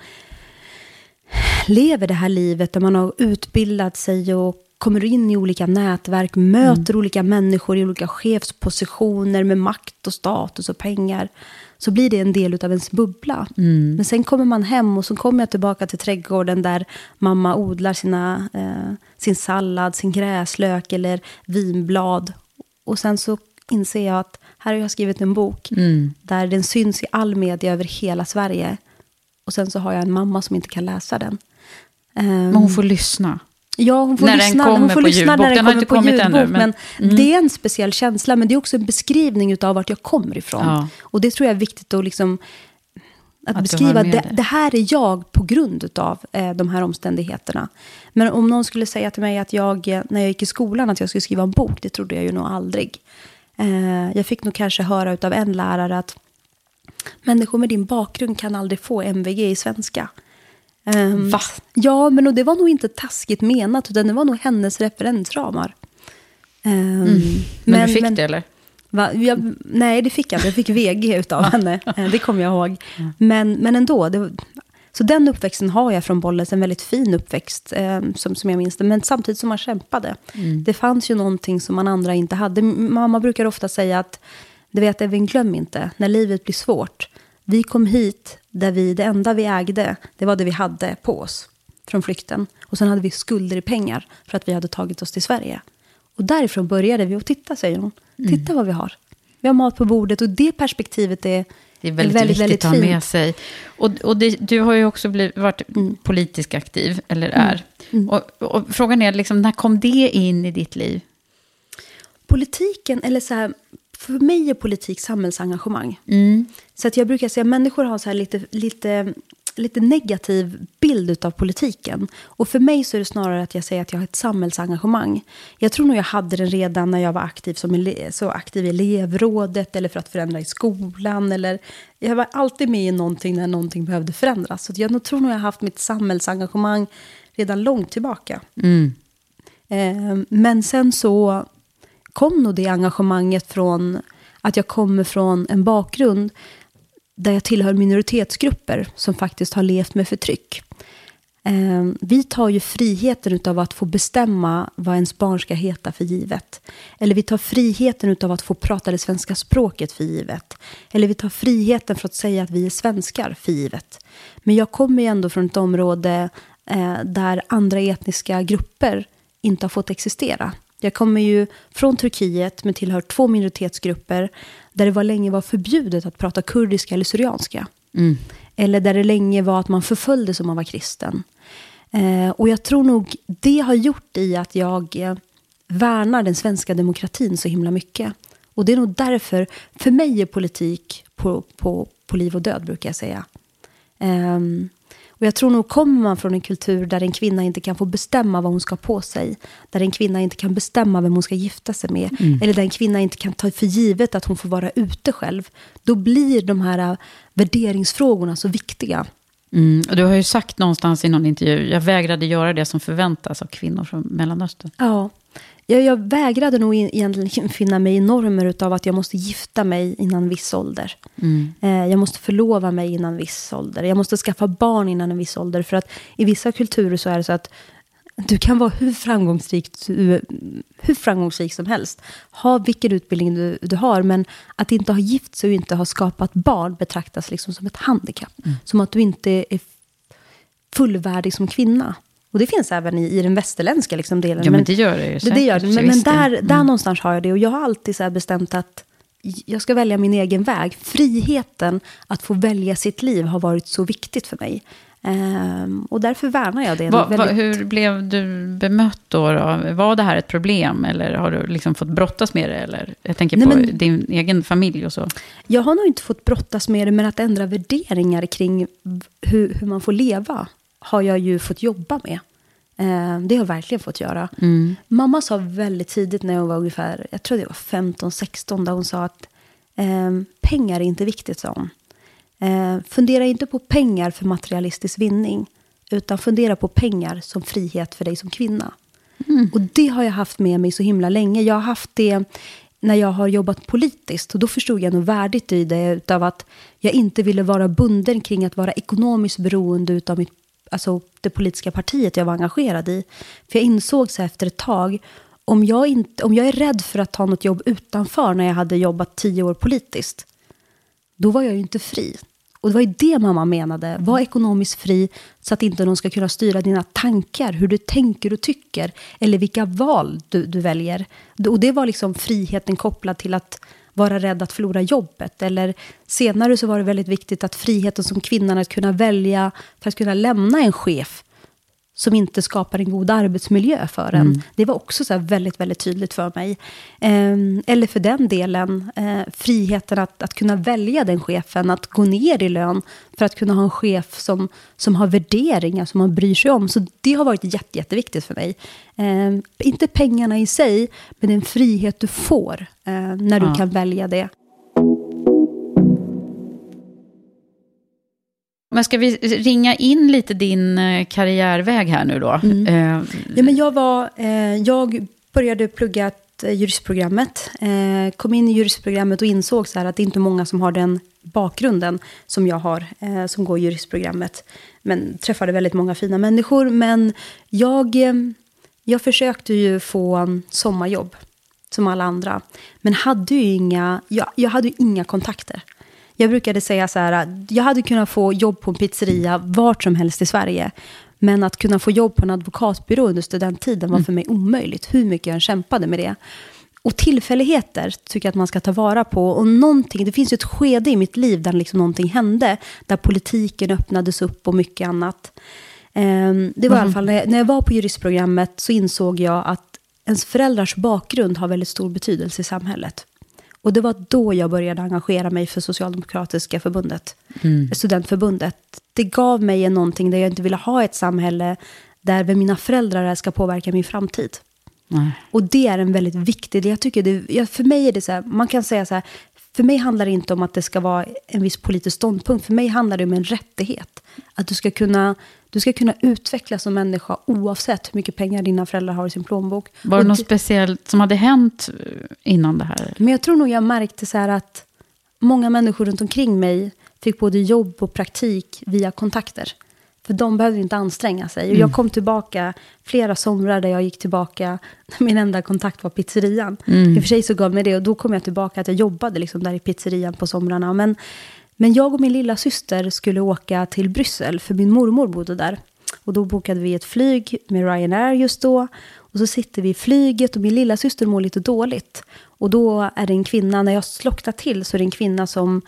lever det här livet där man har utbildat sig och kommer in i olika nätverk, möter olika människor i olika chefspositioner med makt och status och pengar, så blir det en del av ens bubbla. Men sen kommer man hem och så kommer jag tillbaka till trädgården där mamma odlar sina, eh, sin sallad, sin gräslök eller vinblad. Och sen så inser jag att här har jag skrivit en bok där den syns i all media över hela Sverige. Och sen så har jag en mamma som inte kan läsa den. Ehm, Men hon får lyssna. Ja, hon får När den lyssna, kommer hon får på lyssna ljudbok. när den Den har kommer inte på kommit ljudbok. ännu, men- men det är en speciell känsla, men det är också en beskrivning av vart jag kommer ifrån. Ja. Och det tror jag är viktigt att, liksom, att, Att beskriva. har det. det här är jag på grund av eh, de här omständigheterna. Men om någon skulle säga till mig att jag, eh, när jag gick i skolan, att jag skulle skriva en bok, det trodde jag ju nog aldrig. Eh, jag fick nog kanske höra av en lärare att människor med din bakgrund kan aldrig få MVG i svenska. Ehm, Va? Ja, men och det var nog inte taskigt menat, utan det var nog hennes referensramar. Ehm, Mm. Men, du fick det, eller? Va? Jag, nej, det fick jag inte. Jag fick VG utav henne. Eh, Det kommer jag ihåg. Men, men ändå. Det, så den uppväxten har jag från Bollnäs. En väldigt fin uppväxt, eh, som, som jag minns det. Men samtidigt som man kämpade. Det fanns ju någonting som man andra inte hade. Mamma brukar ofta säga att, du vet Evin, glöm inte, när livet blir svårt. Vi kom hit där vi, det enda vi ägde, det var det vi hade på oss från flykten. Och sen hade vi skulder i pengar för att vi hade tagit oss till Sverige. Och därifrån började vi. Och titta, säger hon. Titta vad vi har. Vi har mat på bordet. Och det perspektivet är Det är väldigt, väldigt, viktigt väldigt att ha med sig. Och, och det, du har ju också blivit, varit Mm. politiskt aktiv, eller är. Och, och frågan är, liksom, när kom det in i ditt liv? Politiken, eller så här, för mig är politik samhällsengagemang. Så att jag brukar säga att människor har så här lite, lite, lite negativ bild av politiken. Och för mig så är det snarare att jag säger att jag har ett samhällsengagemang. Jag tror nog jag hade den redan när jag var aktiv som så aktiv i elevrådet eller för att förändra i skolan. Eller, jag var alltid med i någonting när någonting behövde förändras. Så jag tror nog jag har haft mitt samhällsengagemang redan långt tillbaka. Eh, men sen så kom nog det engagemanget från att jag kommer från en bakgrund där jag tillhör minoritetsgrupper som faktiskt har levt med förtryck. Ehm, vi tar ju friheten av att få bestämma vad ens barn ska heta för givet. Eller vi tar friheten av att få prata det svenska språket för givet. Eller vi tar friheten för att säga att vi är svenskar för givet. Men jag kommer ju ändå från ett område eh, där andra etniska grupper inte har fått existera. Jag kommer ju från Turkiet men tillhör två minoritetsgrupper där det var länge var förbjudet att prata kurdiska eller syrianska. Eller där det länge var att man förföljdes om man var kristen. Eh, och jag tror nog det har gjort i att jag eh, värnar den svenska demokratin så himla mycket. Och det är nog därför, för mig är politik på, på, på liv och död brukar jag säga. Ehm, och jag tror nog kommer man från en kultur där en kvinna inte kan få bestämma vad hon ska ha på sig. Där en kvinna inte kan bestämma vem hon ska gifta sig med. Eller där en kvinna inte kan ta för givet att hon får vara ute själv. Då blir de här äh, värderingsfrågorna så viktiga. Mm, och du har ju sagt någonstans i någon intervju, jag vägrade göra det som förväntas av kvinnor från Mellanöstern. Ja, jag, jag vägrade nog in- egentligen finna mig i normer av att jag måste gifta mig innan viss ålder. Eh, jag måste förlova mig innan viss ålder. Jag måste skaffa barn innan en viss ålder. För att i vissa kulturer så är det så att du kan vara hur framgångsrik, du- hur framgångsrik som helst. Ha vilken utbildning du, du har. Men att inte ha gift sig och inte ha skapat barn betraktas liksom som ett handikapp. Som att du inte är fullvärdig som kvinna. Och det finns även i, i den västerländska liksom delen. Ja, men det gör det ju det, det gör det. Men, men där, där Mm. någonstans har jag det. Och jag har alltid så bestämt att jag ska välja min egen väg. Friheten att få välja sitt liv har varit så viktigt för mig. Ehm, och därför värnar jag det. Va, va, väldigt- hur blev du bemött då, då? Var det här ett problem? Eller har du liksom fått brottas med det? Eller, jag tänker Nej, på men- din egen familj och så. Jag har nog inte fått brottas med det, men att ändra värderingar kring hur, hur man får leva har jag ju fått jobba med. Eh, det har jag verkligen fått göra. Mamma sa väldigt tidigt när jag var ungefär, jag tror det var 15-16, där hon sa att eh, pengar är inte viktigt, sa hon. Eh, fundera inte på pengar för materialistisk vinning, utan fundera på pengar som frihet för dig som kvinna. Och det har jag haft med mig så himla länge. Jag har haft det när jag har jobbat politiskt. Och då förstod jag nog värdigt i det utav att jag inte ville vara bunden kring att vara ekonomiskt beroende utav mitt, alltså det politiska partiet jag var engagerad i. För jag insåg så efter ett tag, om jag, inte, om jag är rädd för att ta något jobb utanför när jag hade jobbat tio år politiskt, då var jag ju inte fri. Och det var ju det mamma menade. Var ekonomiskt fri så att inte någon ska kunna styra dina tankar, hur du tänker och tycker, eller vilka val du, du väljer. Och det var liksom friheten kopplad till att vara rädd att förlora jobbet. Eller senare så var det väldigt viktigt att friheten som kvinnan att kunna välja för att kunna lämna en chef som inte skapar en god arbetsmiljö för en. Det var också så väldigt, väldigt tydligt för mig. Eh, eller för den delen, eh, friheten att, att kunna välja den chefen, att gå ner i lön för att kunna ha en chef som, som har värderingar, som man bryr sig om. Så det har varit jätte, jätteviktigt för mig. Eh, inte pengarna i sig, men den frihet du får eh, när du Ja. kan välja det. Men ska vi ringa in lite din eh, karriärväg här nu då? Mm. Eh, Ja, men jag, var, eh, jag började plugga juristprogrammet. Kom in i juristprogrammet och insåg så här att det är inte många som har den bakgrunden som jag har, som går juristprogrammet. Men träffade väldigt många fina människor. Men jag, jag försökte ju få sommarjobb, som alla andra. Men hade ju inga, jag, jag hade ju inga kontakter. Jag brukade säga så här, jag hade kunnat få jobb på en pizzeria vart som helst i Sverige. Men att kunna få jobb på en advokatbyrå under studenttiden var för mig omöjligt, hur mycket jag än kämpade med det. och tillfälligheter tycker jag att man ska ta vara på. Och någonting, det finns ju ett skede i mitt liv där liksom någonting hände. Där politiken öppnades upp och mycket annat. Um, det var mm. i alla fall, när jag, när jag var på juristprogrammet så insåg jag att ens föräldrars bakgrund har väldigt stor betydelse i samhället. Och det var då jag började engagera mig för Socialdemokratiska förbundet, mm. studentförbundet. Det gav mig någonting där jag inte ville ha ett samhälle där mina föräldrar ska påverka min framtid. Nej. Och det är en väldigt viktig del. Jag tycker det, för mig är det så här, man kan säga så här, för mig handlar det inte om att det ska vara en viss politisk ståndpunkt. För mig handlar det om en rättighet. Att du ska kunna, du ska kunna utvecklas som människa oavsett hur mycket pengar dina föräldrar har i sin plånbok. Var det något speciellt som hade hänt innan det här? Men jag tror nog jag märkte så att många människor runt omkring mig fick både jobb och praktik via kontakter. För de behövde inte anstränga sig. Och jag mm. kom tillbaka flera somrar där jag gick tillbaka, min enda kontakt var pizzerian. Mm. I och för sig så gav mig det, och då kom jag tillbaka att jag jobbade liksom där i pizzerian på somrarna. Men, men jag och min lilla syster skulle åka till Bryssel, för min mormor bodde där. Och då bokade vi ett flyg med Ryanair just då. Och så sitter vi i flyget och min lilla syster mår lite dåligt. Och då är det en kvinna, när jag slocknar till så är det en kvinna som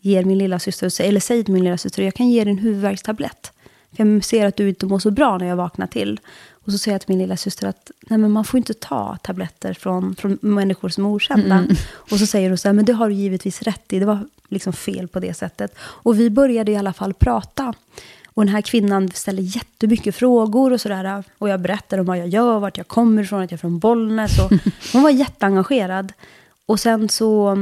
ger min lilla syster, eller säger till min lilla syster, jag kan ge dig en huvudvärkstablett. För Jag ser att du inte mår så bra när jag vaknar till. Och så säger jag till min lilla syster att Nej, men man får inte ta tabletter från, från människor som är okända. Mm. Och så säger hon så här, men det har du givetvis rätt i. Det var liksom fel på det sättet. Och vi började i alla fall prata. Och den här kvinnan ställer jättemycket frågor och sådär. Och jag berättar om vad jag gör, vart jag kommer ifrån, att jag är från Bollnäs. Och hon var jätteengagerad. Och sen så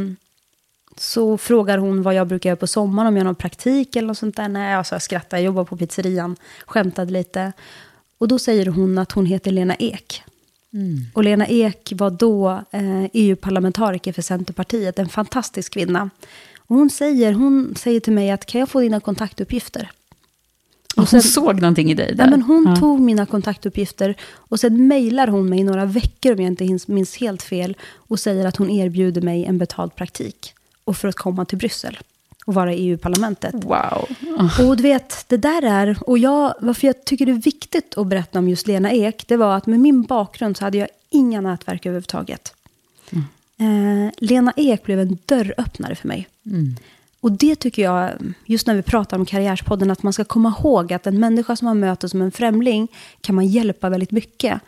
så frågar hon vad jag brukar göra på sommaren, om jag har någon praktik eller något sånt där. Nej, alltså jag skrattar, jag jobbar på pizzerian, skämtade lite. Och då säger hon att hon heter Lena Ek. Mm. Och Lena Ek var då eh, EU-parlamentariker för Centerpartiet, en fantastisk kvinna. Och hon säger, hon säger till mig att kan jag få dina kontaktuppgifter? Och sen, hon såg någonting i dig där? Ja, men hon ja. tog mina kontaktuppgifter och sen mejlar hon mig några veckor, om jag inte minns helt fel, och säger att hon erbjuder mig en betald praktik och för att komma till Bryssel och vara i EU-parlamentet. Wow. Och du vet, det där är, och jag, varför jag tycker det är viktigt att berätta om just Lena Ek, det var att med min bakgrund så hade jag inga nätverk överhuvudtaget. Mm. Eh, Lena Ek blev en dörröppnare för mig. Mm. Och det tycker jag, just när vi pratar om Karriärspodden, att man ska komma ihåg att en människa som man möter som en främling kan man hjälpa väldigt mycket.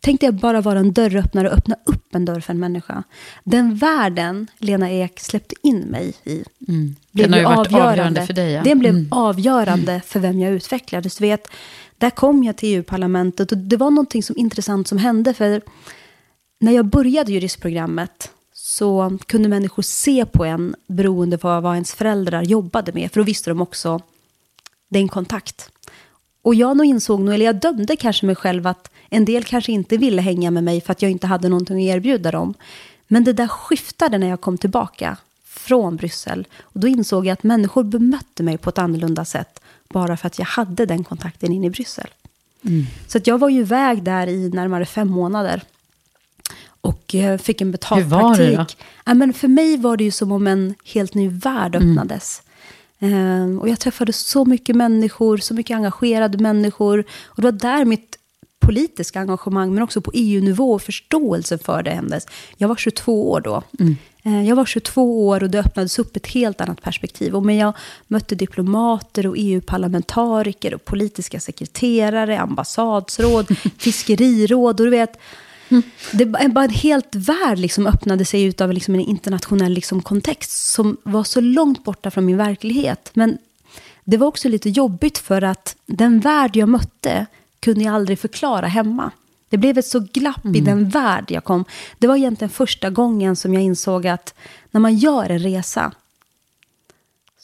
Tänk dig bara vara en dörröppnare och öppna upp en dörr för en människa. Den världen Lena Ek släppte in mig i mm. blev den har ju varit avgörande, avgörande för dig. Ja. Den blev mm. avgörande för vem jag utvecklades. Du vet, där kom jag till EU-parlamentet och det var någonting som intressant som hände. För när jag började juristprogrammet så kunde människor se på en beroende på vad ens föräldrar jobbade med. För då visste de också, det är en kontakt. Och jag nog insåg nog, eller jag dömde kanske mig själv att en del kanske inte ville hänga med mig för att jag inte hade någonting att erbjuda dem. Men det där skiftade när jag kom tillbaka från Bryssel. Och då insåg jag att människor bemötte mig på ett annorlunda sätt bara för att jag hade den kontakten in i Bryssel. Mm. Så att jag var ju iväg där i närmare fem månader. Och eh, fick en betald Hur var praktik. Det då? Ja, men för mig var det ju som om en helt ny värld mm. öppnades. Mm. Och jag träffade så mycket människor, så mycket engagerade människor. Och det var där mitt politiska engagemang, men också på EU-nivå och förståelse för det händes. Jag var 22 år då. Mm. Eh, jag var 22 år och det öppnades upp ett helt annat perspektiv. Och men jag mötte diplomater och EU-parlamentariker och politiska sekreterare, ambassadsråd, fiskeriråd. Och du vet, mm. det bara en helt värld liksom öppnade sig ut av liksom en internationell liksom kontext som var så långt borta från min verklighet. Men det var också lite jobbigt för att den värld jag mötte kunde jag aldrig förklara hemma. Det blev ett så glapp mm. i den värld jag kom. Det var egentligen första gången som jag insåg att när man gör en resa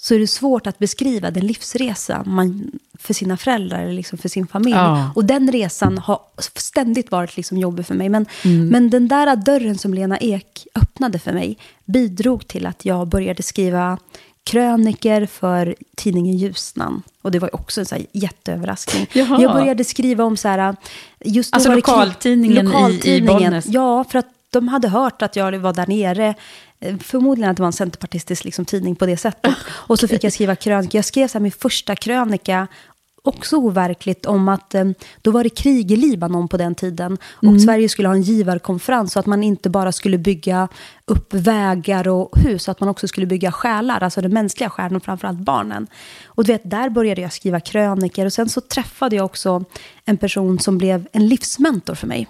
så är det svårt att beskriva den livsresa man, för sina föräldrar eller liksom för sin familj. Ja. Och den resan har ständigt varit liksom jobbig för mig. Men, mm. men den där dörren som Lena Ek öppnade för mig bidrog till att jag började skriva kröniker för tidningen Ljusnan. Och det var också en så här jätteöverraskning. Jaha. Jag började skriva om så här... Just alltså lokaltidningen, lokaltidningen i, i Bollnäs? Ja, för att de hade hört att jag var där nere. Förmodligen att det var en centerpartistisk liksom, tidning på det sättet. Och så fick jag skriva krönika. Jag skrev så här, min första krönika också overkligt om att eh, då var det krig i Libanon på den tiden. Och Sverige skulle ha en givarkonferens så att man inte bara skulle bygga upp vägar och hus, så att man också skulle bygga själar, alltså den mänskliga själen och framförallt barnen. Och du vet, där började jag skriva kröniker och sen så träffade jag också en person som blev en livsmentor för mig.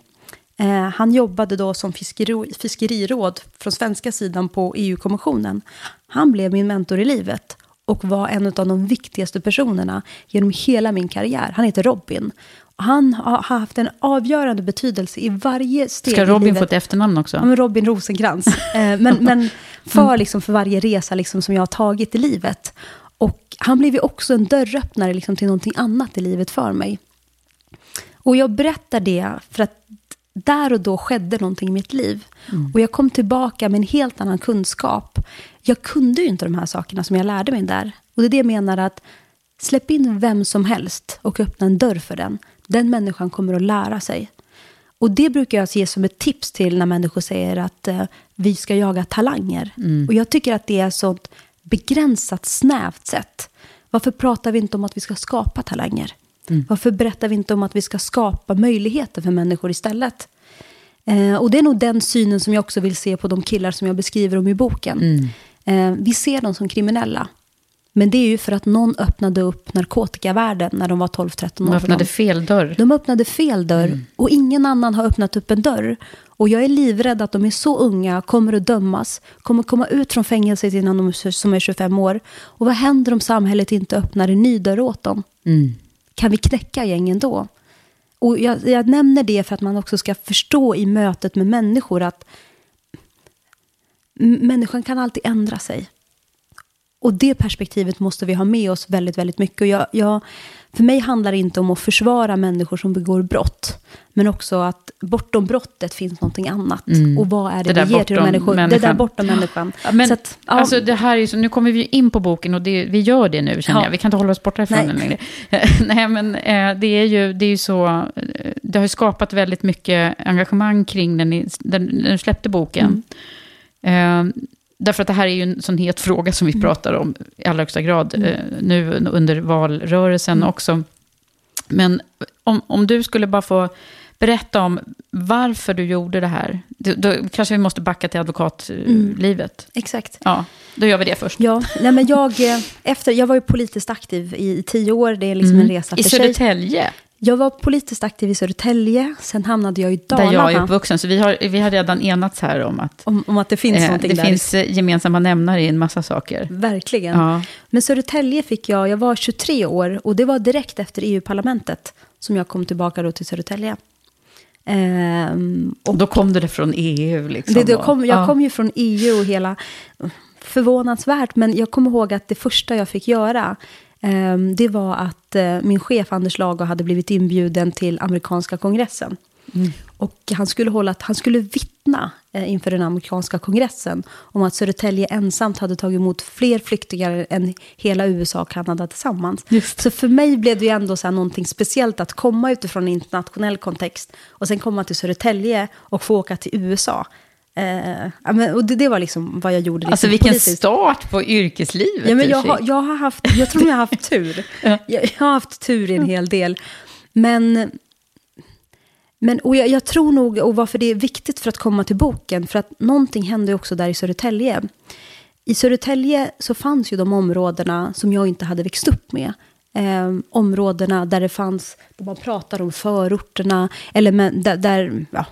Eh, han jobbade då som fiskeri, fiskeriråd från svenska sidan på EU-kommissionen. Han blev min mentor i livet och var en av de viktigaste personerna genom hela min karriär. Han heter Robin. Han har haft en avgörande betydelse i varje steg Ska i Robin livet. få ett efternamn också? Ja, men Robin Rosenkrantz. Eh, men, men för, liksom, för varje resa liksom, som jag har tagit i livet. Och han blev ju också en dörröppnare liksom, till någonting annat i livet för mig. Och jag berättar det för att där och då skedde någonting i mitt liv. Och jag kom tillbaka med en helt annan kunskap. Jag kunde ju inte de här sakerna som jag lärde mig där. Och det är det jag menar att släpp in vem som helst och öppna en dörr för den. Den människan kommer att lära sig. Och det brukar jag ge som ett tips till när människor säger att eh, vi ska jaga talanger. Och jag tycker att det är ett sånt begränsat, snävt sätt. Varför pratar vi inte om att vi ska skapa talanger? Varför berättar vi inte om att vi ska skapa möjligheter för människor istället? Eh, och det är nog den synen som jag också vill se på de killar som jag beskriver om i boken. Eh, vi ser dem som kriminella. Men det är ju för att någon öppnade upp narkotikavärlden när de var 12-13 år. De öppnade fel dörr. De öppnade fel dörr och ingen annan har öppnat upp en dörr. Och jag är livrädd att de är så unga, kommer att dömas, kommer att komma ut från fängelset innan de som är 25 år. Och vad händer om samhället inte öppnar en ny dörr åt dem? Kan vi knäcka gängen då? Och jag, jag nämner det för att man också ska förstå i mötet med människor att människan kan alltid ändra sig. Och det perspektivet måste vi ha med oss väldigt, väldigt mycket. Och jag, jag, för mig handlar det inte om att försvara människor som begår brott. Men också att bortom brottet finns någonting annat. Och vad är det, Det vi ger till de bortom människor? Det där människan. bortom människan. Ja, men, Så att, ja, alltså, det här är så, nu kommer vi in på boken och det, vi gör det nu känner Ja. jag. Vi kan inte hålla oss borta ifrån Nej. den längre. Nej, men eh, det är ju, det är ju så, eh, det har ju skapat väldigt mycket engagemang kring den, i- den du släppte boken. Mm. Eh, därför att det här är ju en sån het fråga som vi pratar om i allra högsta grad Mm. eh, nu under valrörelsen också. Men om, om du skulle bara få berätta om varför du gjorde det här. Då, då kanske vi måste backa till advokatlivet. exakt. Ja, då gör vi det först. Ja, nej men jag, eh, efter, jag var ju politiskt aktiv i, i tio år. Det är liksom en resa Mm. I för sig. Södertälje, Jag var politiskt aktiv i Södertälje. Sen hamnade jag i Dalarna. där jag är uppvuxen. Så vi har, vi har redan enats här om att om, om att det finns eh, någonting det där. finns eh, gemensamma nämnare i en massa saker. Verkligen. Ja. Men Södertälje fick jag, jag var 23 år och det var direkt efter EU-parlamentet som jag kom tillbaka då till Södertälje. Ehm, och Då kom det från EU. Liksom, det, det kom, jag ja. kom ju från EU och hela... Förvånansvärt, men jag kommer ihåg att det första jag fick göra det var att eh, min chef Anders Lago hade blivit inbjuden till amerikanska kongressen. Mm. Och han skulle, hålla, han skulle vittna eh, inför den amerikanska kongressen om att Södertälje ensamt hade tagit emot fler flyktingar än hela USA och Kanada tillsammans. Just. Så för mig blev det ju ändå så här någonting speciellt att komma utifrån en internationell kontext och sen komma till Södertälje och få åka till USA. Eh, ja, men, och det, det var liksom vad jag gjorde. Liksom, Alltså vilken politiskt. start på yrkeslivet Ja, men jag, har, jag har haft, jag tror jag har haft tur. jag, jag har haft tur i en hel del. Men, men och jag, jag tror nog, och varför det är viktigt för att komma till boken, för att någonting hände också där i Södertälje. I Södertälje så fanns ju de områdena som jag inte hade växt upp med. Eh, områdena där det fanns, där man pratar om förorterna, eller men, där, där ja,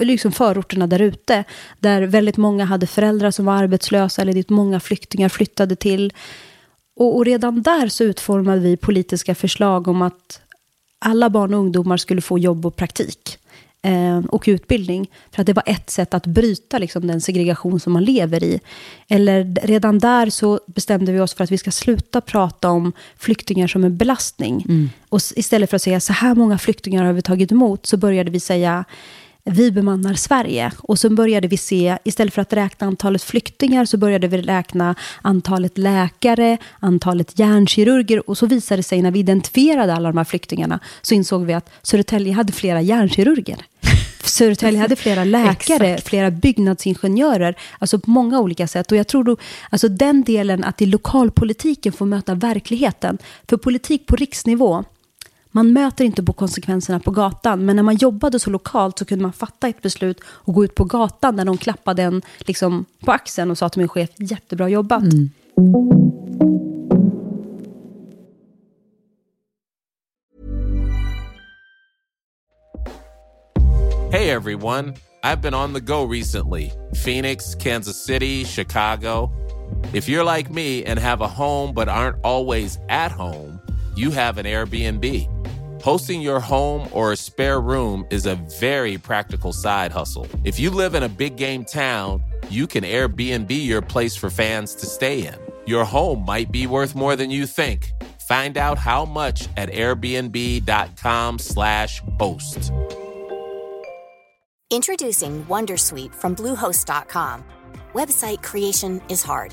liksom förorterna där ute. Där väldigt många hade föräldrar som var arbetslösa, eller dit många flyktingar flyttade till. Och, och redan där så utformade vi politiska förslag om att alla barn och ungdomar skulle få jobb och praktik eh, och utbildning. För att det var ett sätt att bryta liksom, den segregation som man lever i. Eller redan där så bestämde vi oss för att vi ska sluta prata om flyktingar som en belastning. Och s- istället för att säga så här många flyktingar har vi tagit emot så började vi säga vi bemannar Sverige. Och så började vi se, istället för att räkna antalet flyktingar, så började vi räkna antalet läkare, antalet hjärnkirurger. Och så visade det sig, när vi identifierade alla de här flyktingarna, så insåg vi att Södertälje hade flera hjärnkirurger. Södertälje hade flera läkare, flera byggnadsingenjörer, alltså på många olika sätt. Och jag tror då, alltså den delen att i lokalpolitiken få möta verkligheten. För politik på riksnivå, man möter inte på konsekvenserna på gatan, men när man jobbade så lokalt så kunde man fatta ett beslut och gå ut på gatan där de klappade en liksom, på axeln och sa till min chef, jättebra jobbat. Hey everyone, I've been on the go recently Phoenix, Kansas City, Chicago. If you're like me and have a home but aren't always at home, you have an Airbnb. Hosting your home or a spare room is a very practical side hustle. If you live in a big game town, you can Airbnb your place for fans to stay in. Your home might be worth more than you think. Find out how much at airbnb.com/slash boast. Introducing Wondersuite from Bluehost.com. Website creation is hard,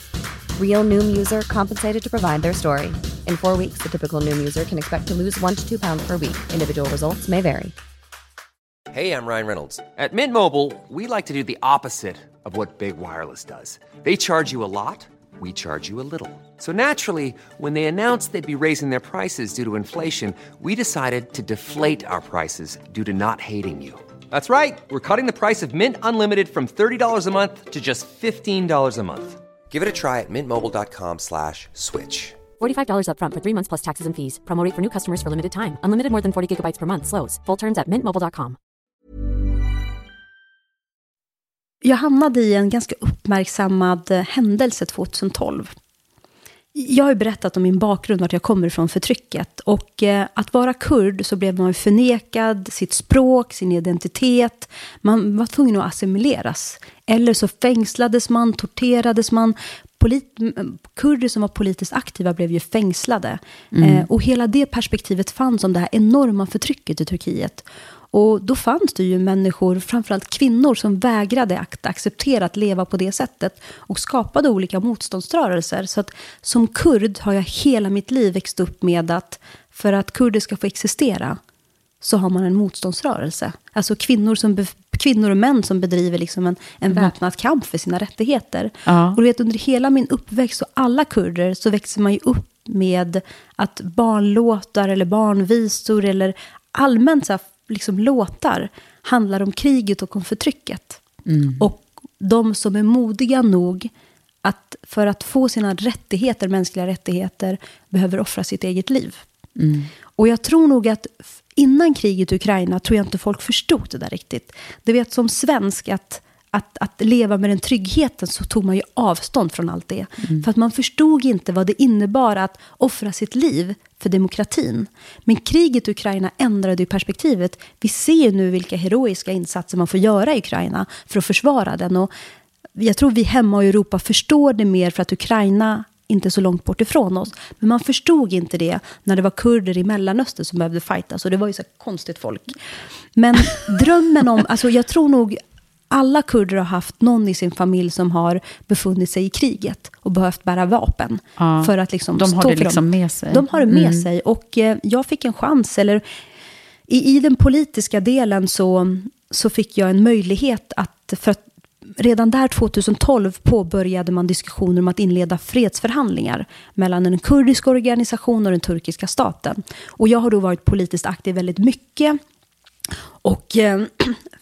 Real Noom user compensated to provide their story. In four weeks, the typical Noom user can expect to lose one to two pounds per week. Individual results may vary. Hey, I'm Ryan Reynolds. At Mint Mobile, we like to do the opposite of what Big Wireless does. They charge you a lot, we charge you a little. So naturally, when they announced they'd be raising their prices due to inflation, we decided to deflate our prices due to not hating you. That's right. We're cutting the price of Mint Unlimited from $30 a month to just $15 a month. Give it a try at mintmobile.com slash switch. $45 upfront for three months plus taxes and fees. Promo rate for new customers for limited time. Unlimited more than 40 gigabytes per month. Slows. Full terms at mintmobile.com. Jag hamnade i en ganska uppmärksammad eh, händelse 2012. Jag har ju berättat om min bakgrund, vart jag kommer ifrån förtrycket. Och eh, att vara kurd så blev man förnekad sitt språk, sin identitet. Man var tvungen att assimileras. Eller så fängslades man, torterades man. Polit kurder som var politiskt aktiva blev ju fängslade. Eh, och hela det perspektivet fanns om det här enorma förtrycket i Turkiet. Och då fanns det ju människor, framförallt kvinnor, som vägrade att acceptera att leva på det sättet och skapade olika motståndsrörelser. Så att som kurd har jag hela mitt liv växt upp med att för att kurder ska få existera så har man en motståndsrörelse. Alltså kvinnor, som kvinnor och män som bedriver liksom en, en väpnad kamp för sina rättigheter. Ja. Och du vet, under hela min uppväxt och alla kurder så växer man ju upp med att barnlåtar eller barnvisor eller allmänt så liksom, låtar handlar om kriget och om förtrycket. Och de som är modiga nog att för att få sina rättigheter, mänskliga rättigheter, behöver offra sitt eget liv. Och jag tror nog att innan kriget i Ukraina tror jag inte folk förstod det där riktigt. Du vet som svensk att, att, att leva med den tryggheten så tog man ju avstånd från allt det. För att man förstod inte vad det innebar att offra sitt liv för demokratin. Men kriget i Ukraina ändrade ju perspektivet. Vi ser ju nu vilka heroiska insatser man får göra i Ukraina för att försvara den. Och jag tror vi hemma i Europa förstår det mer för att Ukraina inte är så långt bort ifrån oss. Men man förstod inte det när det var kurder i Mellanöstern som behövde fightas. Och det var ju så konstigt folk. Men drömmen om, alltså jag tror nog alla kurder har haft någon i sin familj som har befunnit sig i kriget och behövt bära vapen. Ja. För att liksom De har stå det liksom dem. med sig. De har det med Mm. sig. Och eh, jag fick en chans, eller i, i den politiska delen så, så fick jag en möjlighet att, för att redan där 2012 påbörjade man diskussioner om att inleda fredsförhandlingar mellan en kurdisk organisation och den turkiska staten. Och jag har då varit politiskt aktiv väldigt mycket och eh,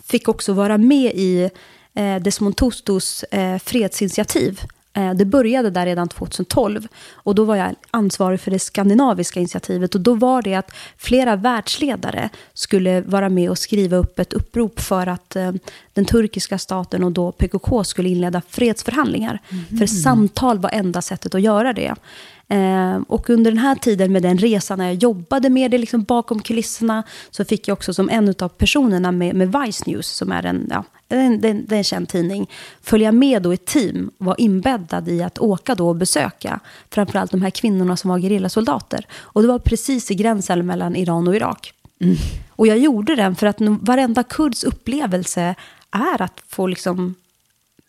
fick också vara med i eh, Desmond Tustus eh, fredsinitiativ Eh, det började där redan 2012 och då var jag ansvarig för det skandinaviska initiativet och då var det att flera världsledare skulle vara med och skriva upp ett upprop för att eh, den turkiska staten och då PKK skulle inleda fredsförhandlingar. Mm. För samtal var enda sättet att göra det. Eh, och under den här tiden med den resan när jag jobbade med det liksom bakom kulisserna så fick jag också som en av personerna med, med Vice News, som är en, ja, en, är en känd tidning, följa med då i ett team, var inbäddad i att åka då och besöka framförallt de här kvinnorna som var gerillasoldater. Och det var precis i gränsen mellan Iran och Irak. Mm. Och jag gjorde den för att varenda kurds upplevelse är att få liksom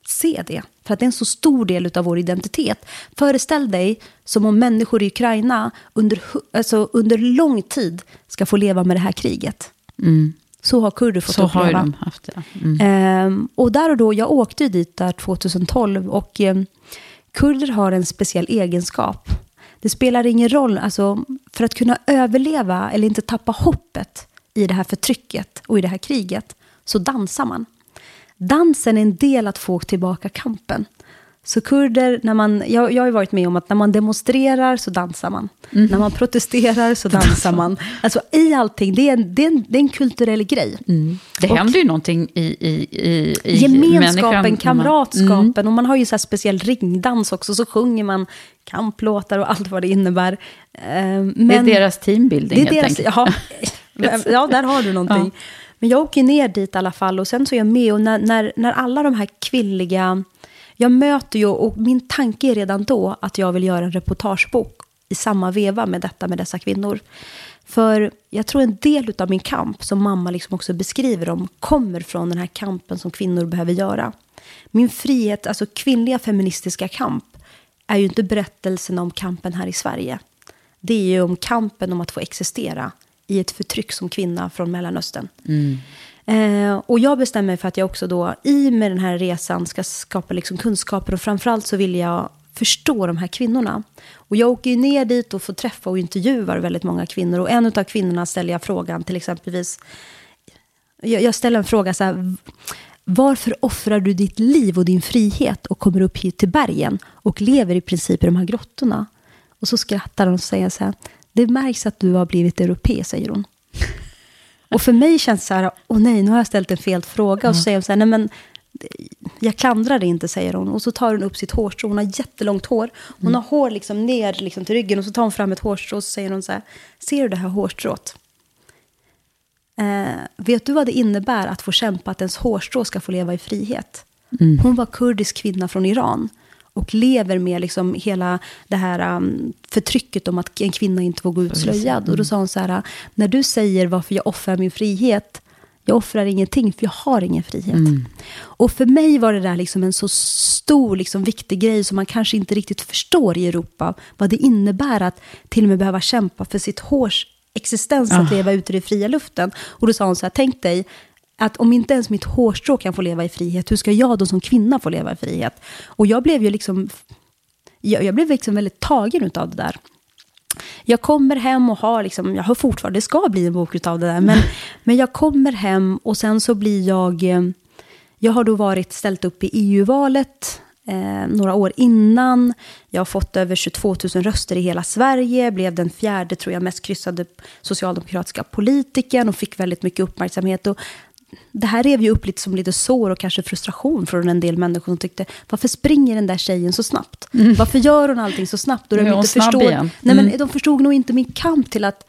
se det. För att det är en så stor del av vår identitet. Föreställ dig som om människor i Ukraina under, alltså under lång tid ska få leva med det här kriget. Mm. Så har kurder fått så uppleva. Har de haft det. Mm. Ehm, och där och då, jag åkte dit där 2012 och eh, kurder har en speciell egenskap. Det spelar ingen roll, alltså, för att kunna överleva eller inte tappa hoppet i det här förtrycket och i det här kriget, så dansar man. Dansen är en del att få tillbaka kampen. Så kurder, när man, jag, jag har varit med om att när man demonstrerar så dansar man. Mm. När man protesterar så dansar man. Alltså i allting, det är en, det är en, det är en kulturell grej. Mm. Det och, händer ju någonting i, i, i, i Gemenskapen, människan. kamratskapen. Mm. Och man har ju så här speciell ringdans också. Så sjunger man kamplåtar och allt vad det innebär. Men, det är deras teambuilding det är helt deras, enkelt. Ja, ja, där har du någonting. Ja. Men jag åker ner dit i alla fall och sen så är jag med och när, när, när alla de här kvinnliga, jag möter ju och min tanke är redan då att jag vill göra en reportagebok i samma veva med detta med dessa kvinnor. För jag tror en del av min kamp, som mamma liksom också beskriver om, kommer från den här kampen som kvinnor behöver göra. Min frihet, alltså kvinnliga feministiska kamp, är ju inte berättelsen om kampen här i Sverige. Det är ju om kampen om att få existera i ett förtryck som kvinna från Mellanöstern. Mm. Eh, och jag bestämmer mig för att jag också då i med den här resan ska skapa liksom kunskaper och framförallt så vill jag förstå de här kvinnorna. Och jag åker ju ner dit och får träffa och intervjuar väldigt många kvinnor. Och en av kvinnorna ställer jag frågan till exempelvis, jag, jag ställer en fråga så här, varför offrar du ditt liv och din frihet och kommer upp hit till bergen och lever i princip i de här grottorna? Och så skrattar hon och säger så här, det märks att du har blivit europe, säger hon. Och för mig känns det så här, åh nej, nu har jag ställt en fel fråga. Och så säger hon så här, nej men, jag klandrar det inte, säger hon. Och så tar hon upp sitt hårstrå, hon har jättelångt hår. Hon mm. har hår liksom ner liksom till ryggen och så tar hon fram ett hårstrå och så säger hon så här, ser du det här hårstrået? Eh, vet du vad det innebär att få kämpa att ens hårstrå ska få leva i frihet? Mm. Hon var kurdisk kvinna från Iran och lever med liksom hela det här um, förtrycket om att en kvinna inte får gå ut slöjad. Och då sa hon så här, när du säger varför jag offrar min frihet, jag offrar ingenting, för jag har ingen frihet. Mm. Och för mig var det där liksom en så stor, liksom, viktig grej som man kanske inte riktigt förstår i Europa. Vad det innebär att till och med behöva kämpa för sitt hårs existens, att ah. leva ute i den fria luften. Och då sa hon så här, tänk dig att om inte ens mitt hårstrå kan få leva i frihet, hur ska jag då som kvinna få leva i frihet? Och jag blev ju liksom, jag, jag blev liksom väldigt tagen av det där. Jag kommer hem och har, liksom, jag har fortfarande, det ska bli en bok av det där, men, men jag kommer hem och sen så blir jag, eh, jag har då varit ställt upp i EU-valet eh, några år innan. Jag har fått över 22 000 röster i hela Sverige, blev den fjärde, tror jag, mest kryssade socialdemokratiska politikern och fick väldigt mycket uppmärksamhet. Och det här rev ju upp lite som lite sår och kanske frustration från en del människor som tyckte, varför springer den där tjejen så snabbt? Mm. Varför gör hon allting så snabbt? Och de, inte förstår, igen. nej, men mm. de förstod nog inte min kamp till att,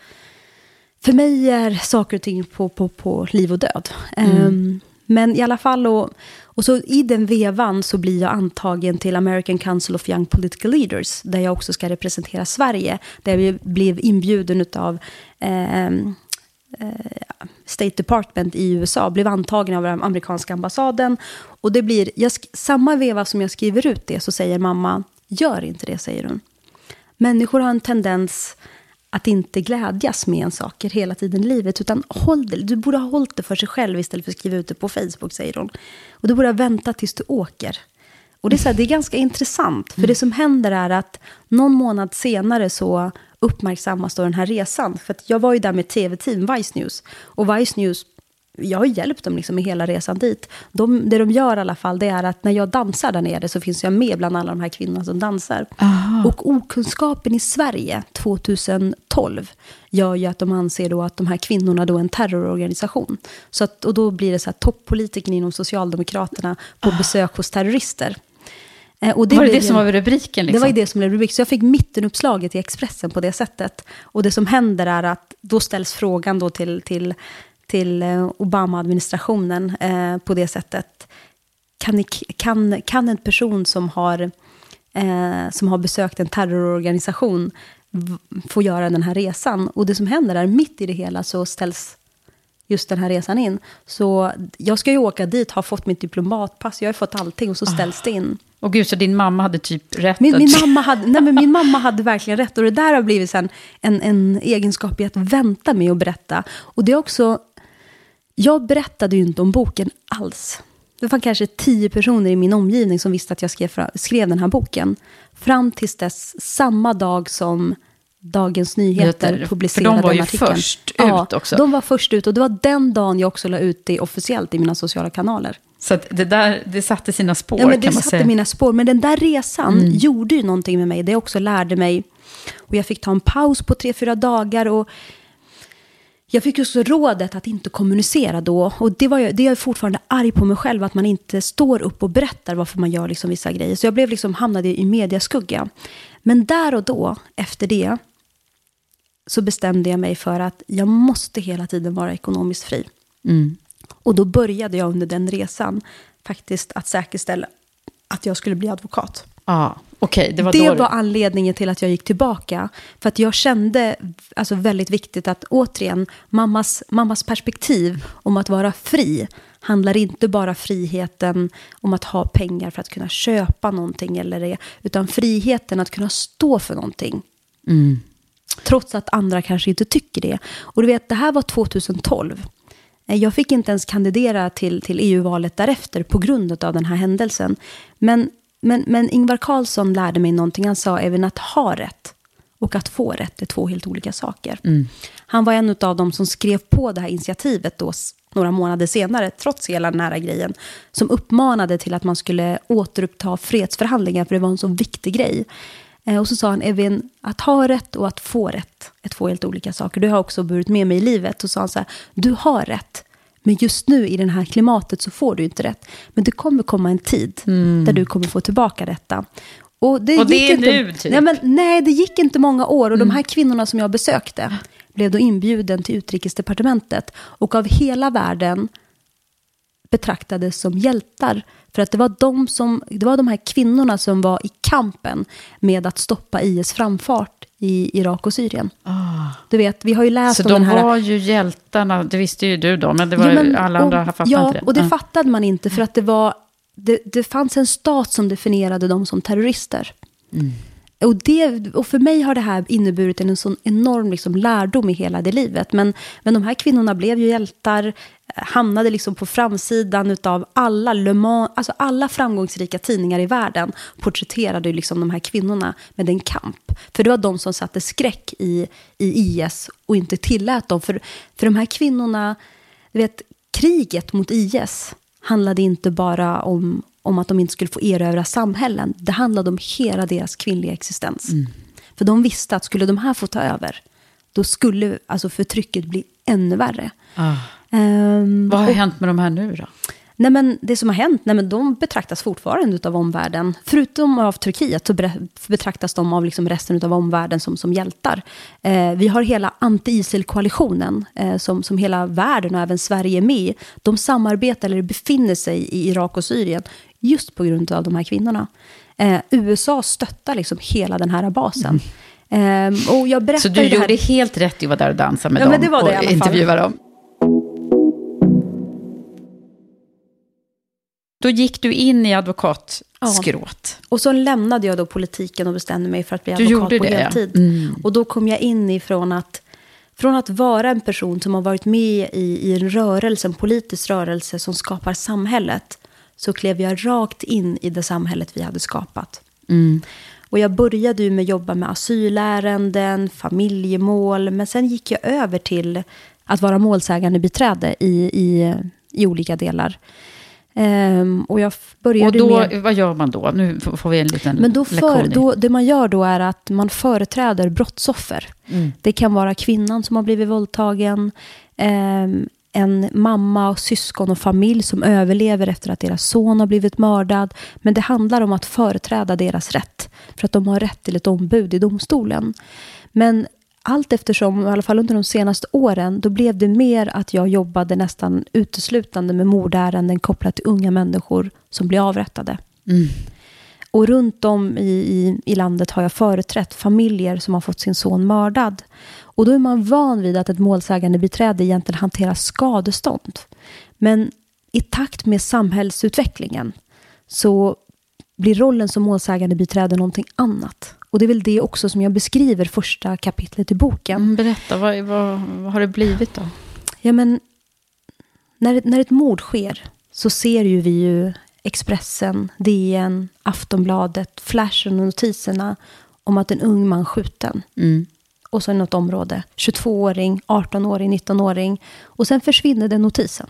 för mig är saker och ting på, på, på liv och död. Mm. Um, men i alla fall, och, och så i den vevan så blir jag antagen till American Council of Young Political Leaders, där jag också ska representera Sverige, där jag blev inbjuden av Eh, Eh, State Department i USA, blev antagen av den amerikanska ambassaden. Och det blir, jag, samma veva som jag skriver ut det så säger mamma, gör inte det, säger hon. Människor har en tendens att inte glädjas med en saker hela tiden i livet. Utan håll det, du borde ha hållit det för sig själv istället för att skriva ut det på Facebook, säger hon. Och du borde ha väntat tills du åker. Och det är, så här, det är ganska intressant, för det som händer är att någon månad senare så uppmärksammas då den här resan. För jag var ju där med tv-team, Vice News. Och Vice News jag har hjälpt dem liksom med hela resan dit. De, det de gör i alla fall, det är att när jag dansar där nere så finns jag med bland alla de här kvinnorna som dansar. Aha. Och okunskapen i Sverige 2012 gör ju att de anser då att de här kvinnorna då är en terrororganisation. Så att, och då blir det så här toppolitiker inom Socialdemokraterna på Ah. besök hos terrorister. Eh, Och var det blev det ju- som var rubriken? Liksom? det var ju det som blev rubrik. Så jag fick mittenuppslaget i Expressen på det sättet. Och det som händer är att då ställs frågan då till, till, till eh, Obama-administrationen eh, på det sättet. Kan, kan, kan en person som har, eh, som har besökt en terrororganisation få göra den här resan? Och det som händer är, mitt i det hela så ställs just den här resan in. Så jag ska ju åka dit, har fått mitt diplomatpass, jag har fått allting och så ställs det in. Och gud, så din mamma hade typ rätt Min, min, mamma hade, nej men min mamma hade verkligen rätt. Och det där har blivit sen en, en egenskap i att vänta med att berätta. Och det är också... Jag berättade ju inte om boken alls. Det var kanske tio personer i min omgivning som visste att jag skrev, skrev den här boken. Fram tills dess, samma dag som Dagens Nyheter Nyheter, publicerade för de var ju artikeln. först ja, ut också. de var först ut. Och det var den dagen jag också la ut det officiellt i mina sociala kanaler. Så det där, det satte sina spår Ja, men det kan man satte säga. mina spår. Men den där resan Mm. gjorde ju någonting med mig. Det också lärde mig. Och jag fick ta en paus på tre, fyra dagar. Och jag fick också rådet att inte kommunicera då. Och det, var jag, det är jag fortfarande arg på mig själv. Att man inte står upp och berättar varför man gör liksom vissa grejer. Så jag blev liksom, hamnade i mediaskugga. Men där och då, efter det, så bestämde jag mig för att jag måste hela tiden vara ekonomiskt fri. Mm. Och då började jag under den resan faktiskt att säkerställa att jag skulle bli advokat. Ja, okej, det var det var anledningen till att jag gick tillbaka. För att jag kände alltså, väldigt viktigt att återigen, mammas, mammas perspektiv om att vara fri handlar inte bara friheten om att ha pengar för att kunna köpa någonting, eller det, utan friheten att kunna stå för någonting. Mm. Trots att andra kanske inte tycker det. Och du vet, det här var 2012. Eh, Jag fick inte ens kandidera till, till EU-valet därefter på grund av den här händelsen. Men, men, men Ingvar Carlsson lärde mig någonting. Han sa även att ha rätt och att få rätt är två helt olika saker. Mm. Han var en av dem som skrev på det här initiativet då, några månader senare, trots hela den här grejen, som uppmanade till att man skulle återuppta fredsförhandlingar, för det var en så viktig grej. Eh, Och så sa han, Evin, att ha rätt och att få rätt är två helt olika saker. Du har också burit med mig i livet. Och sa han så här, du har rätt, men just nu i det här klimatet så får du inte rätt. Men det kommer komma en tid där du kommer få tillbaka detta. Och det, Och det gick är inte, nu, typ. nej, men, nej, det gick inte många år. Och de här kvinnorna som jag besökte blev då inbjuden till utrikesdepartementet. Och av hela världen betraktades som hjältar. För att det var, de som, det var de här kvinnorna som var i kampen med att stoppa IS framfart i Irak och Syrien. Du vet, vi har ju läst. Så om den de här... var ju hjältarna, det visste ju du då, men det var Ja, men- alla andra och, fattade ja, inte det. och det Ja. fattade man inte för att det var... Det, det fanns en stat som definierade dem som terrorister. Mm. Och, det, och för mig har det här inneburit en sån enorm liksom lärdom i hela det livet. Men, men de här kvinnorna blev ju hjältar, eh, hamnade liksom på framsidan av alla Le Mans, alltså alla framgångsrika tidningar i världen porträtterade ju liksom de här kvinnorna med en kamp. För det var de som satte skräck i, i IS och inte tillät dem. För, för de här kvinnorna, vet, kriget mot IS handlade inte bara om, om att de inte skulle få erövra samhällen. Det handlade om hela deras kvinnliga existens. För de visste att skulle de här få ta över, då skulle alltså förtrycket bli ännu värre. Ah. Ehm, Vad har och- hänt med de här nu då? Nej, men det som har hänt, nej, men de betraktas fortfarande av omvärlden. Förutom av Turkiet så betraktas de av liksom resten av omvärlden som, som hjältar. Eh, vi har hela anti-ISIL-koalitionen eh, som, som hela världen och även Sverige är med i. De samarbetar eller befinner sig i Irak och Syrien just på grund av de här kvinnorna. Eh, USA stöttar liksom hela den här basen. Eh, och jag berättar Så du gjorde helt rätt i att vara där och dansa med Ja, dem det det och intervjua dem? Då gick du in i advokatskrået. Och så lämnade jag då politiken och bestämde mig för att bli Du advokat på det, ja. heltid. Mm. Och då kom jag in ifrån att, från att vara en person som har varit med i, i en rörelse, en politisk rörelse som skapar samhället, så klev jag rakt in i det samhället vi hade skapat. Mm. Och jag började med att jobba med asylärenden, familjemål, men sen gick jag över till att vara målsägande beträde i, i, i olika delar. Ehm, och jag f- Och började då, med... vad gör man då? Nu får vi en liten Men då för, då, det man gör då är att man företräder brottsoffer. Mm. Det kan vara kvinnan som har blivit våldtagen, ehm, en mamma och syskon och familj som överlever efter att deras son har blivit mördad. Men det handlar om att företräda deras rätt, för att de har rätt till ett ombud i domstolen. Men allt eftersom, i alla fall under de senaste åren, då blev det mer att jag jobbade nästan uteslutande med mordärenden kopplat till unga människor som blir avrättade. Mm. Och runt om i, i, i landet har jag företrätt familjer som har fått sin son mördad. Och då är man van vid att ett målsägande beträde egentligen hanterar skadestånd. Men i takt med samhällsutvecklingen så blir rollen som målsägande beträde någonting annat. Och det är väl det också som jag beskriver första kapitlet i boken. Mm, berätta, vad, vad, vad har det blivit då? Ja, men när, när ett mord sker så ser ju vi ju Expressen, DN, Aftonbladet, flashen och notiserna om att en ung man skjuten. Mm. Och så något område. 22-åring, 18-åring, 19-åring. Och sen försvinner den notisen.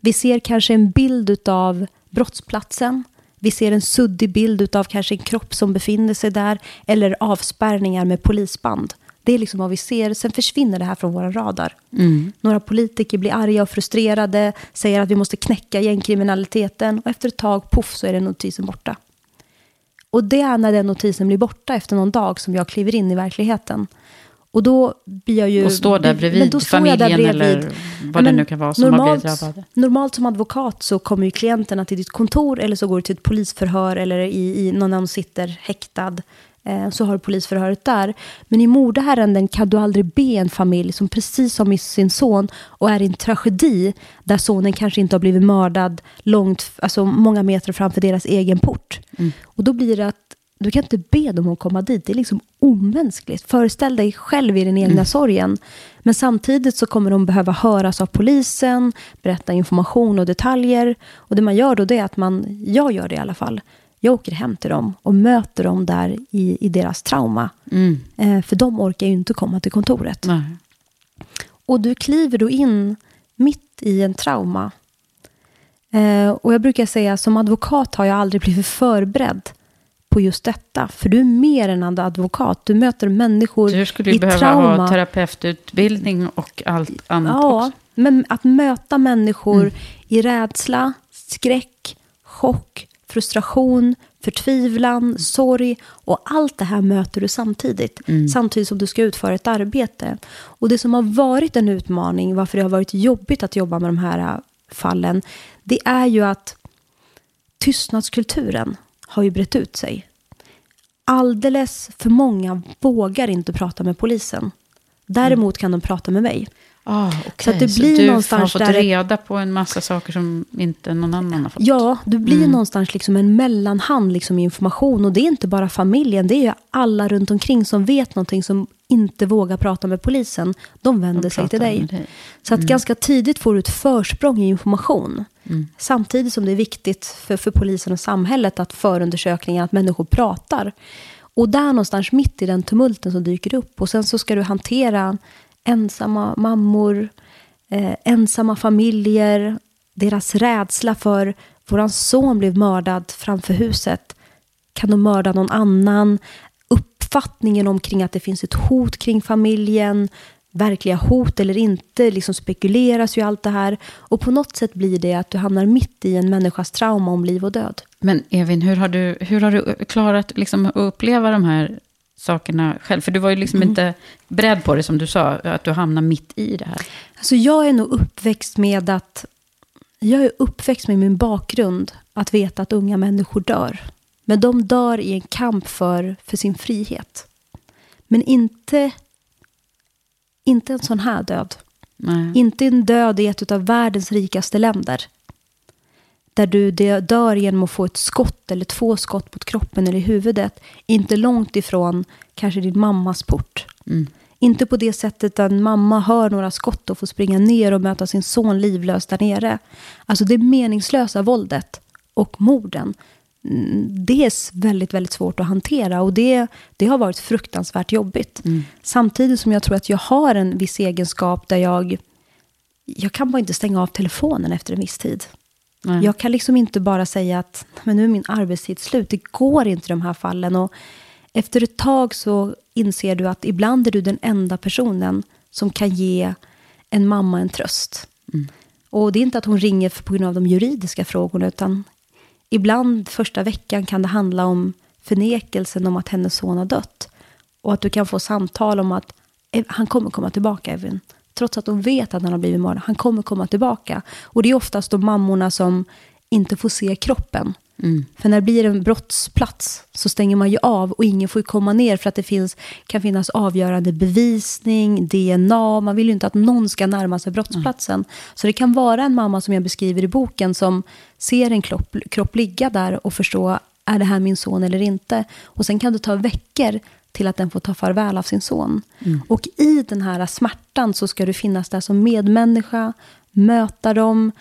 Vi ser kanske en bild av brottsplatsen. Vi ser en suddig bild av kanske en kropp som befinner sig där. Eller avspärrningar med polisband. Det är liksom vad vi ser. Sen försvinner det här från våra radar. Mm. Några politiker blir arga och frustrerade, säger att vi måste knäcka gängkriminaliteten och efter ett tag, poff, så är den notisen borta. Och det är när den notisen blir borta efter någon dag som jag kliver in i verkligheten. Och då blir jag ju... Och står där men bredvid då står jag familjen där eller bredvid. vad det nu kan vara som har blivit drabbade. Normalt som advokat så kommer ju klienterna till ditt kontor eller så går du till ett polisförhör eller i, i någon annan sitter häktad. Eh, så har du polisförhöret där. Men i mordärenden kan du aldrig be en familj som precis har mist sin son och är i en tragedi där sonen kanske inte har blivit mördad långt, alltså många meter framför deras egen port. Och då blir det att du kan inte be dem att komma dit. Det är liksom omänskligt. Föreställ dig själv i den egna sorgen. Men samtidigt så kommer de behöva höras av polisen, berätta information och detaljer. Och det man gör då det är att man, jag gör det i alla fall, jag åker hem till dem och möter dem där i, i deras trauma. Mm. Eh, för de orkar ju inte komma till kontoret. Nej. Och du kliver då in mitt i en trauma. Eh, och jag brukar säga som advokat har jag aldrig blivit förberedd på just detta. För du är mer än en advokat. Du möter människor Du skulle ju i behöva trauma. ha terapeututbildning och allt annat Ja, också. men att möta människor Mm. i rädsla, skräck, chock, frustration, förtvivlan, sorg och allt det här möter du samtidigt. Mm. Samtidigt som du ska utföra ett arbete. Och det som har varit en utmaning, varför det har varit jobbigt att jobba med de här äh, fallen, det är ju att tystnadskulturen har ju brett ut sig. Alldeles för många vågar inte prata med polisen. Däremot kan de prata med mig. Ah, Så okej. att det blir du någonstans har fått där reda på en massa saker som inte någon annan har fått. Ja, du blir Mm. någonstans liksom en mellanhand liksom i information. Och det är inte bara familjen, det är ju alla runt omkring som vet någonting som inte vågar prata med polisen. De vänder De sig till dig. dig. Så att ganska tidigt får du ett försprång i information. Mm. Samtidigt som det är viktigt för, för polisen och samhället att förundersökningar, att människor pratar. Och där någonstans mitt i den tumulten så dyker upp. Och sen så ska du hantera ensamma mammor, eh, ensamma familjer, deras rädsla för våran son blev mördad framför huset. Kan de mörda någon annan? Uppfattningen omkring att det finns ett hot kring familjen. Verkliga hot eller inte, liksom spekuleras ju allt det här. Och på något sätt blir det att du hamnar mitt i en människas trauma om liv och död. Men Evin, hur har du, hur har du klarat liksom, att uppleva de här sakerna själv? För du var ju liksom Mm. inte beredd på det som du sa, att du hamnar mitt i det här. Alltså jag är nog uppväxt med att... Jag är uppväxt med min bakgrund att veta att unga människor dör. Men de dör i en kamp för, för sin frihet. Men inte, inte en sån här död. Nej. Inte en död i ett av världens rikaste länder. Där du dör genom att få ett skott eller två skott mot kroppen eller i huvudet, inte långt ifrån kanske din mammas port. Mm. Inte på det sättet att en mamma hör några skott och får springa ner och möta sin son livlös där nere. Alltså det meningslösa våldet och morden, mm, det är väldigt, väldigt svårt att hantera. Och det, det har varit fruktansvärt jobbigt. Mm. Samtidigt som jag tror att jag har en viss egenskap där jag, jag kan bara inte stänga av telefonen efter en viss tid. Nej. Jag kan liksom inte bara säga att men nu är min arbetstid slut. Det går inte i de här fallen. Och efter ett tag så inser du att ibland är du den enda personen som kan ge en mamma en tröst. Mm. Och det är inte att hon ringer på grund av de juridiska frågorna, utan ibland första veckan kan det handla om förnekelsen om att hennes son har dött. Och att du kan få samtal om att "Eh, han kommer komma tillbaka, Evin. Trots att hon vet att han har blivit mördad. Han kommer komma tillbaka. Och det är oftast de mammorna som inte får se kroppen. Mm. För när det blir en brottsplats så stänger man ju av och ingen får komma ner för att det finns, kan finnas avgörande bevisning, DNA. Man vill ju inte att någon ska närma sig brottsplatsen. Så det kan vara en mamma som jag beskriver i boken som ser en kropp, kropp ligga där och förstå, är det här min son eller inte? Och sen kan det ta veckor till att den får ta farväl av sin son. Och i den här smärtan så ska du finnas där som medmänniska, möta dem,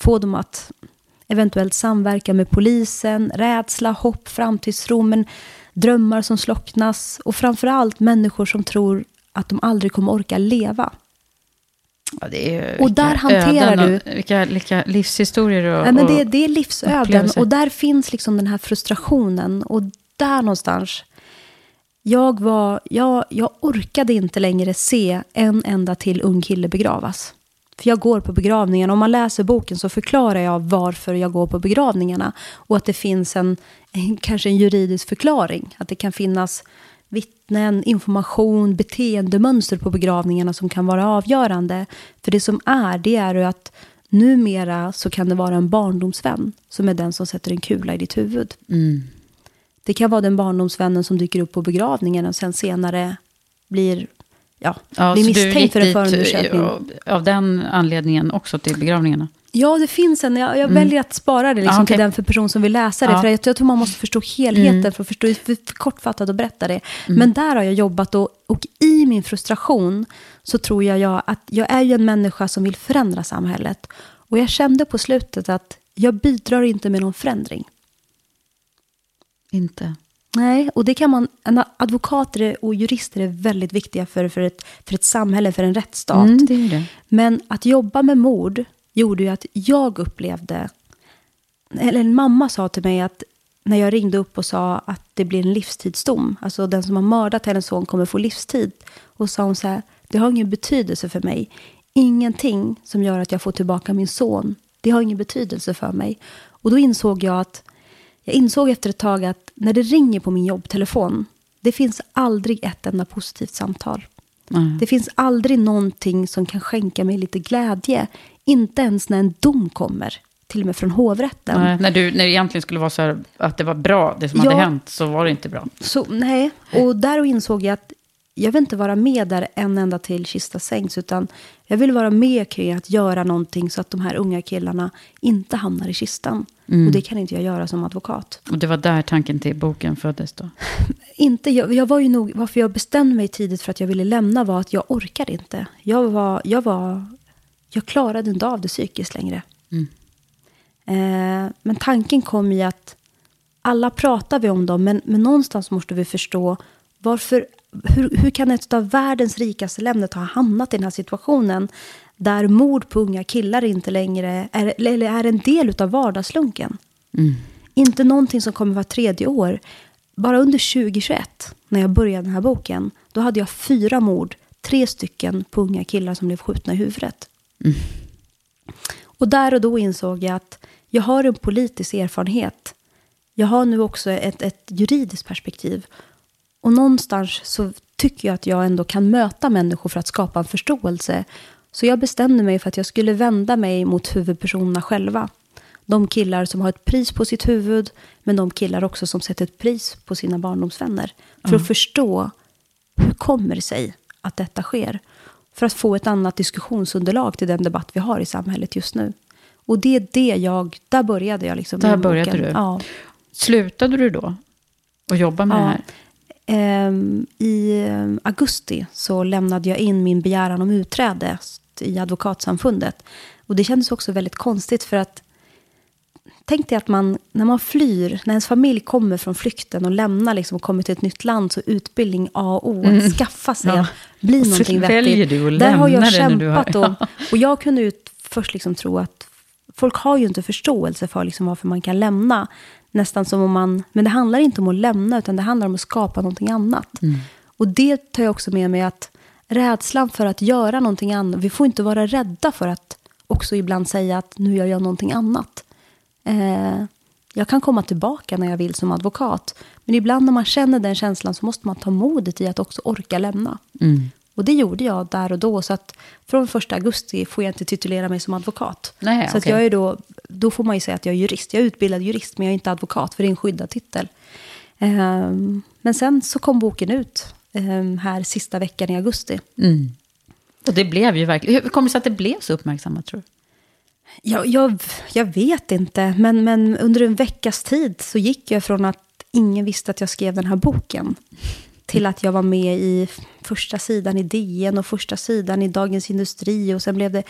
få dem att eventuellt samverka med polisen, rädsla, hopp, framtidstro, men drömmar som slocknas och framförallt människor som tror att de aldrig kommer orka leva. Ja, är, Och där hanterar öden du- och, vilka, vilka livshistorier och, Nej, men det, och det är livsöden upplevelser. och där finns liksom den här frustrationen. Och där någonstans, jag, var, jag, jag orkade inte längre se en enda till ung kille begravas. För jag går på begravningarna. Om man läser boken så förklarar jag varför jag går på begravningarna. Och att det finns en kanske en juridisk förklaring. Att det kan finnas vittnen, information, beteendemönster på begravningarna som kan vara avgörande. För det som är, det är ju att numera så kan det vara en barndomsvän som är den som sätter en kula i ditt huvud. Mm. Det kan vara den barndomsvännen som dyker upp på begravningen och sen senare blir, ja, Ja, blir misstänkt för en förundersökning. Av den anledningen också till begravningarna? Ja, det finns en. Jag, jag Mm. väljer att spara det liksom Ja, okej. till den för person som vill läsa det. Ja. För jag, jag tror man måste förstå helheten Mm. för att förstå. För, kortfattat att berätta det. Men där har jag jobbat och, och i min frustration så tror jag, jag att jag är ju en människa som vill förändra samhället. Och jag kände på slutet att jag bidrar inte med någon förändring. Inte? Nej, och det kan man, en advokater och jurister är väldigt viktiga för, för, ett, för ett samhälle, för en rättsstat. Mm, det är det. Men att jobba med mord gjorde ju att jag upplevde, eller en mamma sa till mig att när jag ringde upp och sa att det blir en livstidsdom, alltså den som har mördat hennes son kommer få livstid, och sa hon så här, det har ingen betydelse för mig. Ingenting som gör att jag får tillbaka min son, det har ingen betydelse för mig. Och då insåg jag att, jag insåg efter ett tag att när det ringer på min jobbtelefon, det finns aldrig ett enda positivt samtal. Nej. Det finns aldrig någonting som kan skänka mig lite glädje. Inte ens när en dom kommer, till och med från hovrätten. Nej, när, du, när det egentligen skulle vara så här att det var bra, det som Ja. hade hänt, så var det inte bra. Så, nej, och där insåg jag att jag vill inte vara med där en enda till kista sängs, utan jag vill vara med kring att göra någonting så att de här unga killarna inte hamnar i kistan. Mm. Och det kan inte jag göra som advokat. Och det var där tanken till boken föddes då? Inte, jag, jag var ju nog, varför jag bestämde mig tidigt för att jag ville lämna var att jag orkade inte. Jag var, jag var, jag klarade inte av det psykiskt längre. Mm. Eh, men tanken kom i att alla pratar vi om dem, men, men någonstans måste vi förstå varför, hur, hur kan ett av världens rikaste länder ha hamnat i den här situationen där mord på unga killar inte längre är, eller är en del av vardagslunken. Mm. Inte någonting som kommer var tredje år. Bara under 2021, när jag började den här boken, då hade jag fyra mord, tre stycken på unga killar som blev skjutna i huvudet. Mm. Och där och då insåg jag att jag har en politisk erfarenhet. Jag har nu också ett, ett juridiskt perspektiv. Och någonstans så tycker jag att jag ändå kan möta människor för att skapa en förståelse. Så jag bestämde mig för att jag skulle vända mig mot huvudpersonerna själva. De killar som har ett pris på sitt huvud, men de killar också som sätter ett pris på sina barndomsvänner. För att förstå hur kommer det sig att detta sker? För att få ett annat diskussionsunderlag till den debatt vi har i samhället just nu. Och det är det jag, där började jag liksom. Där började boken. du. Ja. Slutade du då att jobba med Ja. det här? Ehm, I ehm, augusti så lämnade jag in min begäran om utträde i advokatsamfundet. Och det kändes också väldigt konstigt för att Tänk dig att man, när man flyr, när ens familj kommer från flykten och lämnar liksom och kommer till ett nytt land, så utbildning A och O. Att skaffa sig, Mm. Ja. bli Och någonting vettigt. du att Där har jag du har- kämpat. Och, och jag kunde ju först liksom tro att folk har ju inte förståelse för liksom varför man kan lämna. Nästan som om man, men det handlar inte om att lämna, utan det handlar om att skapa någonting annat. Mm. Och det tar jag också med mig att rädslan för att göra någonting annat, vi får inte vara rädda för att också ibland säga att nu gör jag någonting annat. Eh, jag kan komma tillbaka när jag vill som advokat. Men ibland när man känner den känslan så måste man ta modet i att också orka lämna. Mm. Och det gjorde jag där och då. Så att från första augusti får jag inte titulera mig som advokat. Nej, så att okej. jag är då, då får man ju säga att jag är jurist. Jag är utbildad jurist, men jag är inte advokat, för det är en skyddad titel. Ehm, men sen så kom boken ut ehm, här sista veckan i augusti. Mm. Och det blev ju verkligen... Hur kommer det sig att det blev så uppmärksammat, tror du? Jag, jag, jag vet inte, men, men under en veckas tid så gick jag från att ingen visste att jag skrev den här boken till att jag var med i första sidan i DN och första sidan i Dagens Industri och sen blev det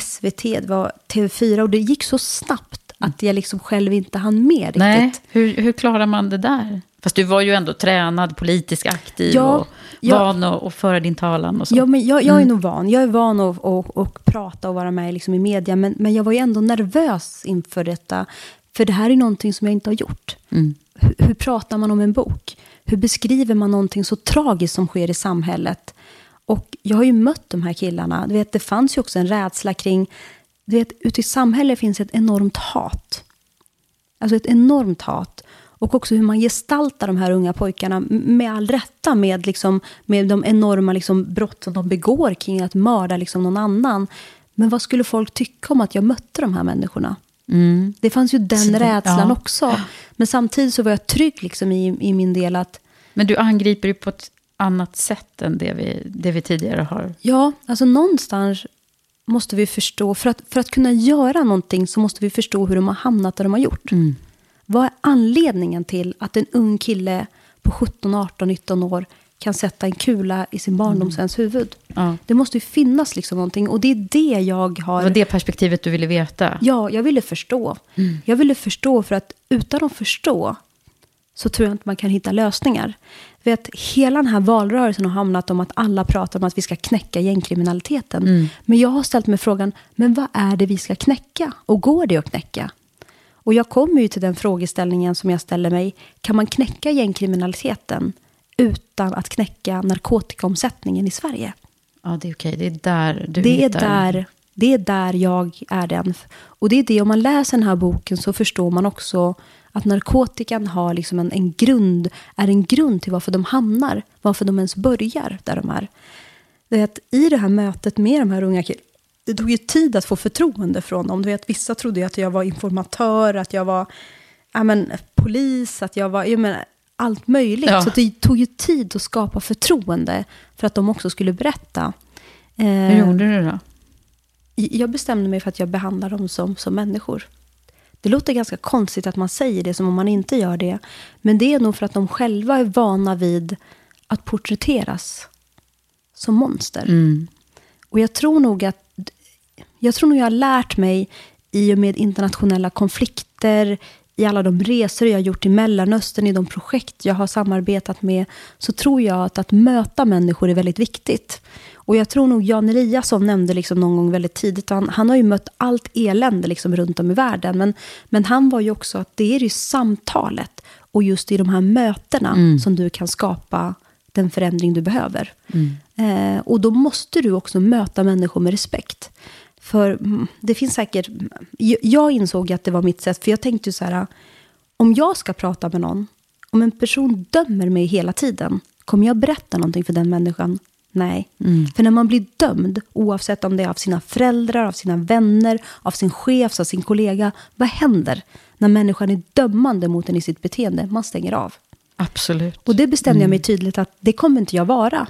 SVT, det var TV4 och det gick så snabbt att jag liksom själv inte hann med riktigt. Nej, hur, hur klarar man det där? Fast du var ju ändå tränad, politiskt aktiv Ja, och ja. van att, att föra din talan och så. Ja, men jag, jag är Mm. nog van. Jag är van att, att, att prata och vara med liksom i media. Men, men jag var ju ändå nervös inför detta. För det här är någonting som jag inte har gjort. Mm. Hur, hur pratar man om en bok? Hur beskriver man någonting så tragiskt som sker i samhället? Och jag har ju mött de här killarna. Du vet, det fanns ju också en rädsla kring... Du vet, ute i samhället finns ett enormt hat. Alltså ett enormt hat. Och också hur man gestaltar de här unga pojkarna med all rätta med, liksom, med de enorma liksom, brott som de begår kring att mörda liksom, någon annan. Men vad skulle folk tycka om att jag mötte de här människorna? Mm. Det fanns ju den Så rädslan ja. också. Men samtidigt så var jag trygg liksom, i, i min del att Men du angriper ju på ett annat sätt än det vi, det vi tidigare har. Ja, alltså någonstans måste vi förstå, för att, för att kunna göra någonting så måste vi förstå hur de har hamnat där de har gjort. Mm. Vad är anledningen till att en ung kille på 17, 18, 19 år kan sätta en kula i sin barndomsväns huvud? Ja. Det måste ju finnas liksom någonting och det är det jag har... Det var det perspektivet du ville veta. Ja, jag ville förstå. Jag ville förstå för att utan att förstå så tror jag inte man kan hitta lösningar. Vet, hela den här valrörelsen har hamnat om att alla pratar om att vi ska knäcka gängkriminaliteten. Men jag har ställt mig frågan, men vad är det vi ska knäcka? Och går det att knäcka? Och jag kommer ju till den frågeställningen som jag ställer mig. Kan man knäcka gängkriminaliteten utan att knäcka narkotikaomsättningen i Sverige? Ja, det är okej. Det är där du det är hittar... där, det är där jag är den. Och det är det, om man läser den här boken så förstår man också att narkotikan har liksom en, en grund, är en grund till varför de hamnar, varför de ens börjar där de är. Det är att I det här mötet med de här unga killarna, det tog ju tid att få förtroende från dem. Du vet, vissa trodde ju att jag var informatör, att jag var ja, men, polis, att jag var... Jag menar, allt möjligt. Ja. Så det tog ju tid att skapa förtroende för att de också skulle berätta. Eh, Hur gjorde du då? jag bestämde mig för att jag behandlar dem som, som människor. Det låter ganska konstigt att man säger det som om man inte gör det. Men det är nog för att de själva är vana vid att porträtteras som monster. Mm. Och jag tror nog att jag tror nog jag har lärt mig i och med internationella konflikter, i alla de resor jag har gjort i Mellanöstern, i de projekt jag har samarbetat med, så tror jag att att möta människor är väldigt viktigt. Och jag tror nog Jan Eliasson nämnde liksom någon gång väldigt tidigt, han, han har ju mött allt elände liksom runt om i världen, men, men han var ju också att det är ju samtalet och just i de här mötena Mm. som du kan skapa den förändring du behöver. Mm. Eh, och då måste du också möta människor med respekt. För mm, det finns säkert... Jag, jag insåg att det var mitt sätt, för jag tänkte ju så här, om jag ska prata med någon, om en person dömer mig hela tiden, kommer jag berätta någonting för den människan? Nej. Mm. För när man blir dömd, oavsett om det är av sina föräldrar, av sina vänner, av sin chef, av sin kollega, vad händer när människan är dömande mot en i sitt beteende? Man stänger av. Absolut. Och det bestämde jag mig tydligt att det kommer inte jag vara.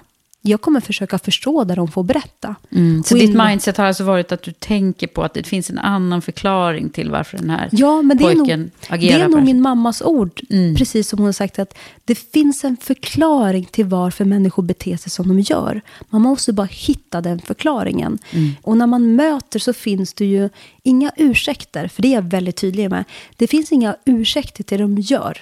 Jag kommer försöka förstå det de får berätta. Mm. Så ditt in- mindset har alltså varit att du tänker på att det finns en annan förklaring till varför den här Ja, men det är nog, pojken det är nog min mammas ord. Mm. Precis som hon har sagt att det finns en förklaring till varför människor beter sig som de gör. Man måste bara hitta den förklaringen. Mm. Och när man möter så finns det ju inga ursäkter. För det är jag väldigt tydlig med. Det finns inga ursäkter till det de gör.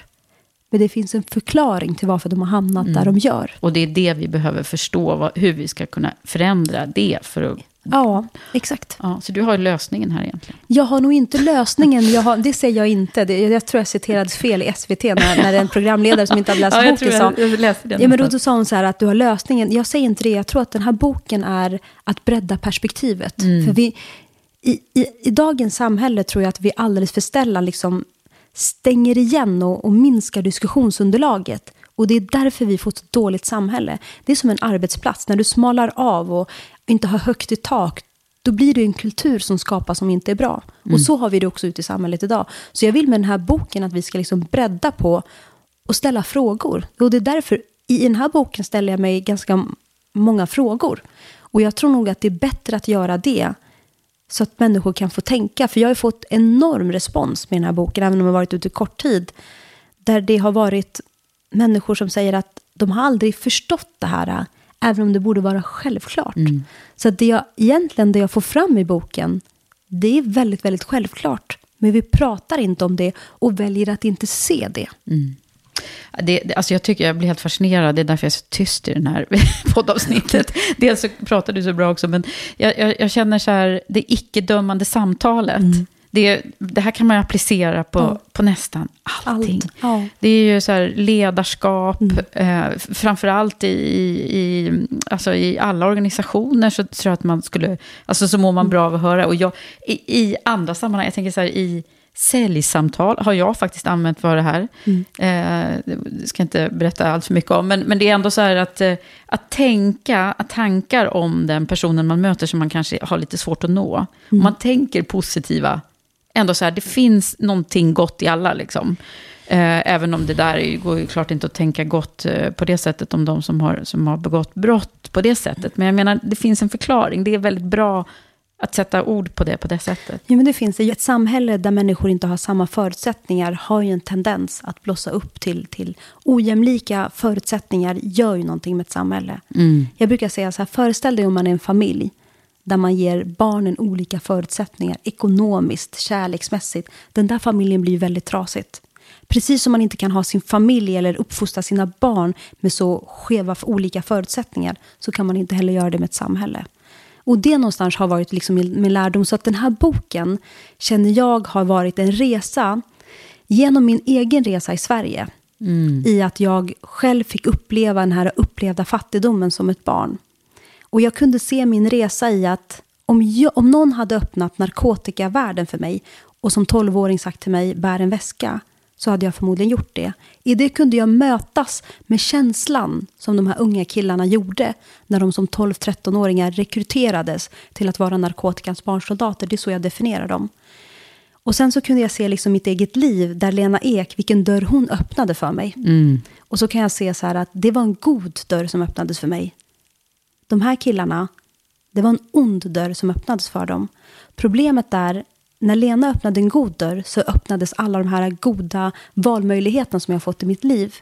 Men det finns en förklaring till varför de har hamnat Mm. där de gör. Och det är det vi behöver förstå, vad, hur vi ska kunna förändra det. För att, Ja, exakt. ja, så du har lösningen här egentligen. Jag har nog inte lösningen, jag har, det säger jag inte. Det, jag tror jag citerades fel i SVT när, när en programledare som inte hade läst Ja, boken sa... jag- jag läste den ja, men då, sa hon så här att du har lösningen. Jag säger inte det, jag tror att den här boken är att bredda perspektivet. Mm. För vi, i, i, I dagens samhälle tror jag att vi alldeles för sällan liksom stänger igen och, och minskar diskussionsunderlaget. Och det är därför vi får ett dåligt samhälle. Det är som en arbetsplats. När du smalar av och inte har högt i tak, då blir det en kultur som skapas som inte är bra. Mm. Och så har vi det också ute i samhället idag. Så jag vill med den här boken att vi ska liksom bredda på och ställa frågor. Och det är därför, i den här boken ställer jag mig ganska många frågor. Och jag tror nog att det är bättre att göra det så att människor kan få tänka. För jag har fått enorm respons med den här boken, även om jag har varit ute kort tid. Där det har varit människor som säger att de har aldrig förstått det här, även om det borde vara självklart. Så att det jag, egentligen det jag får fram i boken, det är väldigt, väldigt självklart. Men vi pratar inte om det och väljer att inte se det. Det, det, alltså jag tycker jag blir helt fascinerad, det är därför jag är så tyst i den här poddavsnittet. Dels så pratar du så bra också, men jag, jag, jag känner så här, det icke-dömande samtalet. Det, det här kan man applicera på, Ja. på nästan allting. Allt. Ja. Det är ju så här ledarskap, eh, framförallt i, i, i, alltså i alla organisationer så tror jag att man skulle, alltså så mår man bra av att höra. Och jag, i, i andra sammanhang, jag tänker så här i säljsamtal har jag faktiskt använt för det här. Eh, det ska jag inte berätta allt för mycket om, men, men det är ändå så här att, eh, att tänka, att tankar om den personen man möter som man kanske har lite svårt att nå. Om man tänker positiva ändå så här, det finns någonting gott i alla liksom. Eh, även om det där är, går ju klart inte att tänka gott eh, på det sättet om de som har, som har begått brott på det sättet. Men jag menar, det finns en förklaring. Det är väldigt bra att sätta ord på det på det sättet. Ja, men det finns det. Ett samhälle där människor inte har samma förutsättningar har ju en tendens att blossa upp till, till ojämlika förutsättningar gör ju någonting med ett samhälle. Jag brukar säga så här, föreställ dig om man är en familj där man ger barnen olika förutsättningar ekonomiskt, kärleksmässigt. Den där familjen blir väldigt trasigt. Precis som man inte kan ha sin familj eller uppfostra sina barn med så skeva olika förutsättningar så kan man inte heller göra det med ett samhälle. Och det någonstans har varit liksom min lärdom. Så att den här boken känner jag har varit en resa genom min egen resa i Sverige. I att jag själv fick uppleva den här upplevda fattigdomen som ett barn. Och jag kunde se min resa i att om, jag, om någon hade öppnat narkotikavärlden för mig och som tolvåring sagt till mig, bär en väska, så hade jag förmodligen gjort det. I det kunde jag mötas med känslan som de här unga killarna gjorde när de som 12-13-åringar rekryterades till att vara narkotikans barnsoldater. Det är så jag definierar dem. Och sen så kunde jag se liksom mitt eget liv, där Lena Ek, vilken dörr hon öppnade för mig. Och så kan jag se så här att det var en god dörr som öppnades för mig. De här killarna, det var en ond dörr som öppnades för dem. Problemet är, när Lena öppnade en god dörr så öppnades alla de här goda valmöjligheterna som jag fått i mitt liv.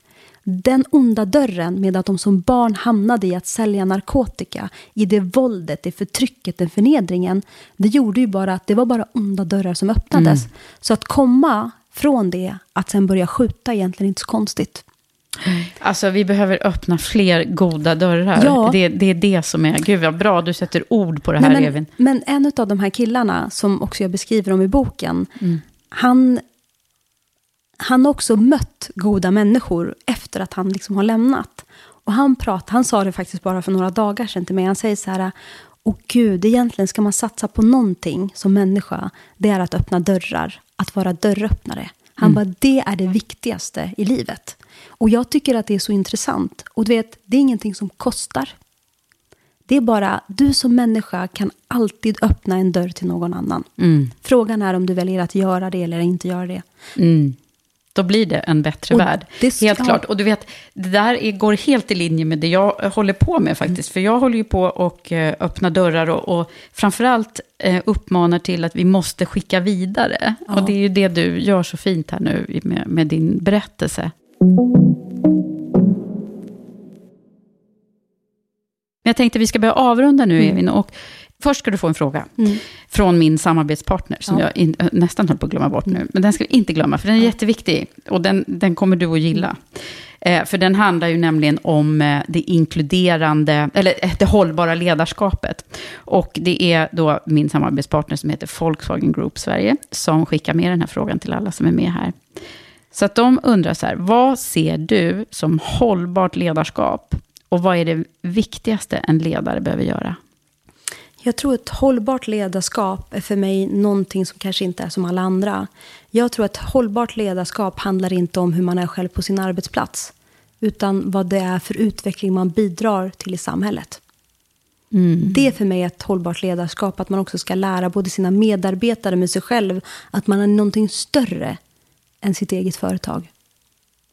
Den onda dörren med att de som barn hamnade i att sälja narkotika, i det våldet, det förtrycket, den förnedringen, det gjorde ju bara att det var bara onda dörrar som öppnades. Så att komma från det, att sen börja skjuta, är egentligen inte så konstigt. Alltså vi behöver öppna fler goda dörrar. Ja. Det, det är det som är, gud vad bra du sätter ord på det här Nej, Evin. men, men en av de här killarna, som också jag beskriver om i boken, Mm. han, han har också mött goda människor efter att han liksom har lämnat. Och han, prat, han sa det faktiskt bara för några dagar sedan till mig. Han säger så här, åh gud, egentligen ska man satsa på någonting som människa, det är att öppna dörrar, att vara dörröppnare. Han bara, det är det viktigaste i livet. Och jag tycker att det är så intressant. Och du vet, det är ingenting som kostar. Det är bara, du som människa kan alltid öppna en dörr till någon annan. Frågan är om du väljer att göra det eller inte göra det. Mm. Då blir det en bättre Och värld. det- helt ja. klart. Och du vet, det där är, går helt i linje med det jag håller på med faktiskt. För jag håller ju på och eh, öppna dörrar och, och framförallt eh, uppmanar till att vi måste skicka vidare. Ja. Och det är ju det du gör så fint här nu med, med din berättelse. Jag tänkte vi ska börja avrunda nu, Mm. Evin. Och först ska du få en fråga Mm. från min samarbetspartner, som Ja. jag in, nästan höll på att glömma bort nu. Men den ska vi inte glömma, för den är jätteviktig. Och den, den kommer du att gilla. Eh, för den handlar ju nämligen om eh, det inkluderande, eller eh, det hållbara ledarskapet. Och det är då min samarbetspartner som heter Volkswagen Group Sverige, som skickar med den här frågan till alla som är med här. Så att de undrar så här, vad ser du som hållbart ledarskap? Och vad är det viktigaste en ledare behöver göra? Jag tror att hållbart ledarskap är för mig någonting som kanske inte är som alla andra. Jag tror att hållbart ledarskap handlar inte om hur man är själv på sin arbetsplats. Utan vad det är för utveckling man bidrar till i samhället. Det är för mig ett hållbart ledarskap. Att man också ska lära både sina medarbetare med sig själv. Att man är någonting större än sitt eget företag.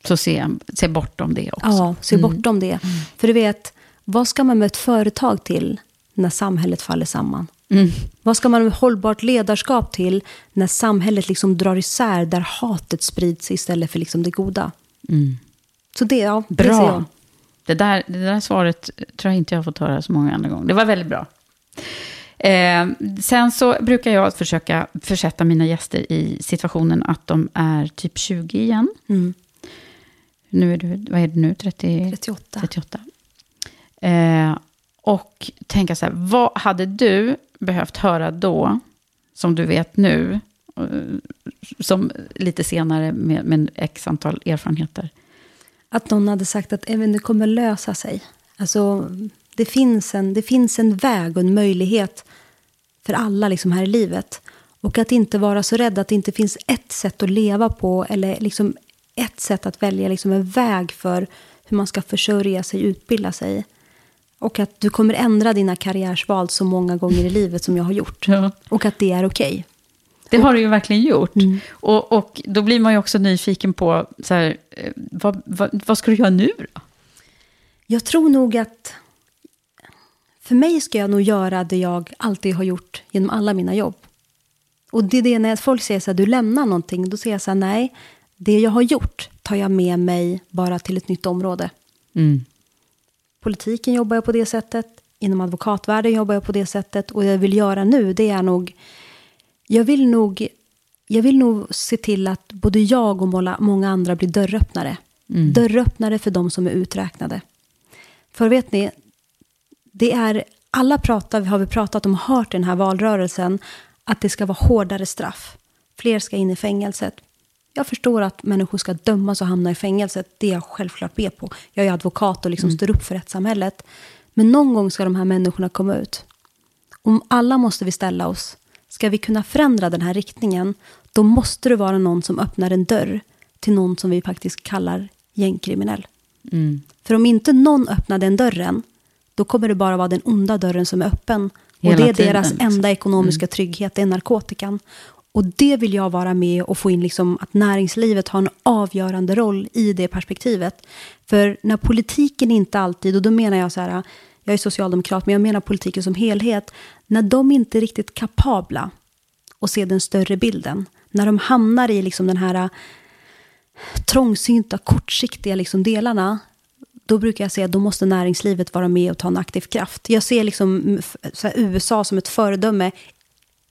Så se, se bortom det också. Ja, se bortom det. För du vet, vad ska man med ett företag till när samhället faller samman? Mm. Vad ska man med hållbart ledarskap till när samhället liksom drar isär där hatet sprids istället för liksom det goda? Mm. Så det, ja, det ser Bra. jag. Det där, det där svaret tror jag inte jag har fått höra så många andra gånger. Det var väldigt bra. Eh, sen så brukar jag försöka försätta mina gäster i situationen att de är typ 20 igen. Mm. Nu är du, vad är du nu, 30, 38. 38. Eh, och tänka så här, vad hade du behövt höra då, som du vet nu, eh, som lite senare med, med x antal erfarenheter? Att någon hade sagt att även det kommer lösa sig. Alltså, det finns, en, det finns en väg och en möjlighet för alla liksom här i livet. Och att inte vara så rädd att det inte finns ett sätt att leva på eller liksom ett sätt att välja liksom en väg för hur man ska försörja sig, utbilda sig. Och att du kommer ändra dina karriärsval så många gånger i livet som jag har gjort. Ja. Och att det är okej. Det har du ju verkligen gjort. Mm. Och, och då blir man ju också nyfiken på, så här, eh, vad, vad, vad ska du göra nu då? Jag tror nog att för mig ska jag nog göra det jag alltid har gjort genom alla mina jobb. Och det är det när folk säger så här, du lämnar någonting, då säger jag så här, nej, det jag har gjort tar jag med mig bara till ett nytt område. Mm. Politiken jobbar jag på det sättet, inom advokatvärlden jobbar jag på det sättet och det jag vill göra nu, det är nog, jag vill nog, jag vill nog se till att både jag och många andra blir dörröppnare. Mm. Dörröppnare för de som är uträknade. För vet ni, det är, alla pratar, har vi pratat om, hört i den här valrörelsen, att det ska vara hårdare straff. Fler ska in i fängelset. Jag förstår att människor ska dömas och hamna i fängelset. Det är jag självklart med på. Jag är advokat och liksom står upp för rättssamhället. Men någon gång ska de här människorna komma ut. Om alla måste vi ställa oss. Ska vi kunna förändra den här riktningen, då måste det vara någon som öppnar en dörr till någon som vi faktiskt kallar gängkriminell. Mm. För om inte någon öppnar den dörren, då kommer det bara vara den onda dörren som är öppen. Och Hela det är tiden, deras liksom. enda ekonomiska trygghet, det är narkotikan. Och det vill jag vara med och få in liksom att näringslivet har en avgörande roll i det perspektivet. För när politiken inte alltid, och då menar jag så här, jag är socialdemokrat, men jag menar politiken som helhet, när de inte är riktigt kapabla att se den större bilden, när de hamnar i liksom den här trångsynta, kortsiktiga liksom delarna, då brukar jag säga att då måste näringslivet vara med och ta en aktiv kraft. Jag ser liksom mm, USA som ett föredöme,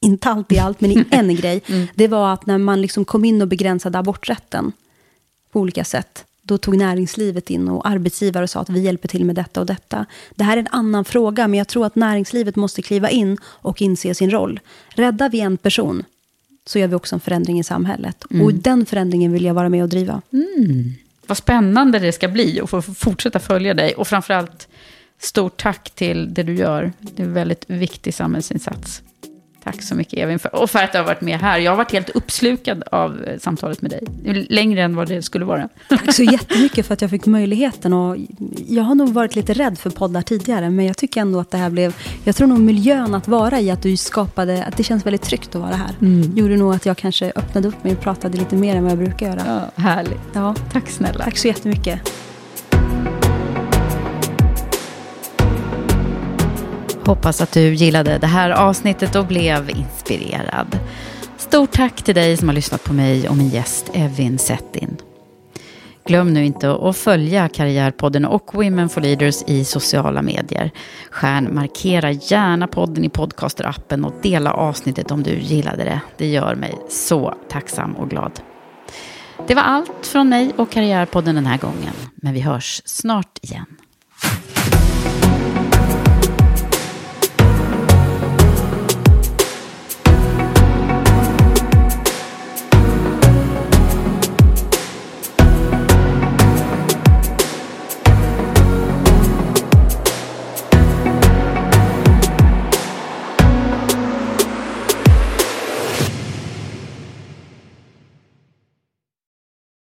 inte alltid i allt, men i en grej. Det var att när man liksom kom in och begränsade aborträtten på olika sätt, då tog näringslivet in och arbetsgivare och sa att vi hjälper till med detta och detta. Det här är en annan fråga, men jag tror att näringslivet måste kliva in och inse sin roll. Räddar vi en person, så gör vi också en förändring i samhället. Och den förändringen vill jag vara med och driva. Vad spännande det ska bli och få fortsätta följa dig. Och framförallt, stort tack till det du gör. Det är en väldigt viktig samhällsinsats. Tack så mycket Evin för, och för att du har varit med här. Jag har varit helt uppslukad av eh, samtalet med dig. Längre än vad det skulle vara. Tack så jättemycket för att jag fick möjligheten. Och jag har nog varit lite rädd för poddar tidigare, men jag tycker ändå att det här blev... Jag tror nog miljön att vara i, att du skapade... Att det känns väldigt tryggt att vara här. Mm. Gjorde nog att jag kanske öppnade upp mig och pratade lite mer än vad jag brukar göra. Ja, härligt. Ja. Tack snälla. Tack så jättemycket. Hoppas att du gillade det här avsnittet och blev inspirerad. Stort tack till dig som har lyssnat på mig och min gäst Evin Settin. Glöm nu inte att följa Karriärpodden och Women for Leaders i sociala medier. Stjärnmarkera gärna podden i podcasterappen och dela avsnittet om du gillade det. Det gör mig så tacksam och glad. Det var allt från mig och Karriärpodden den här gången. Men vi hörs snart igen.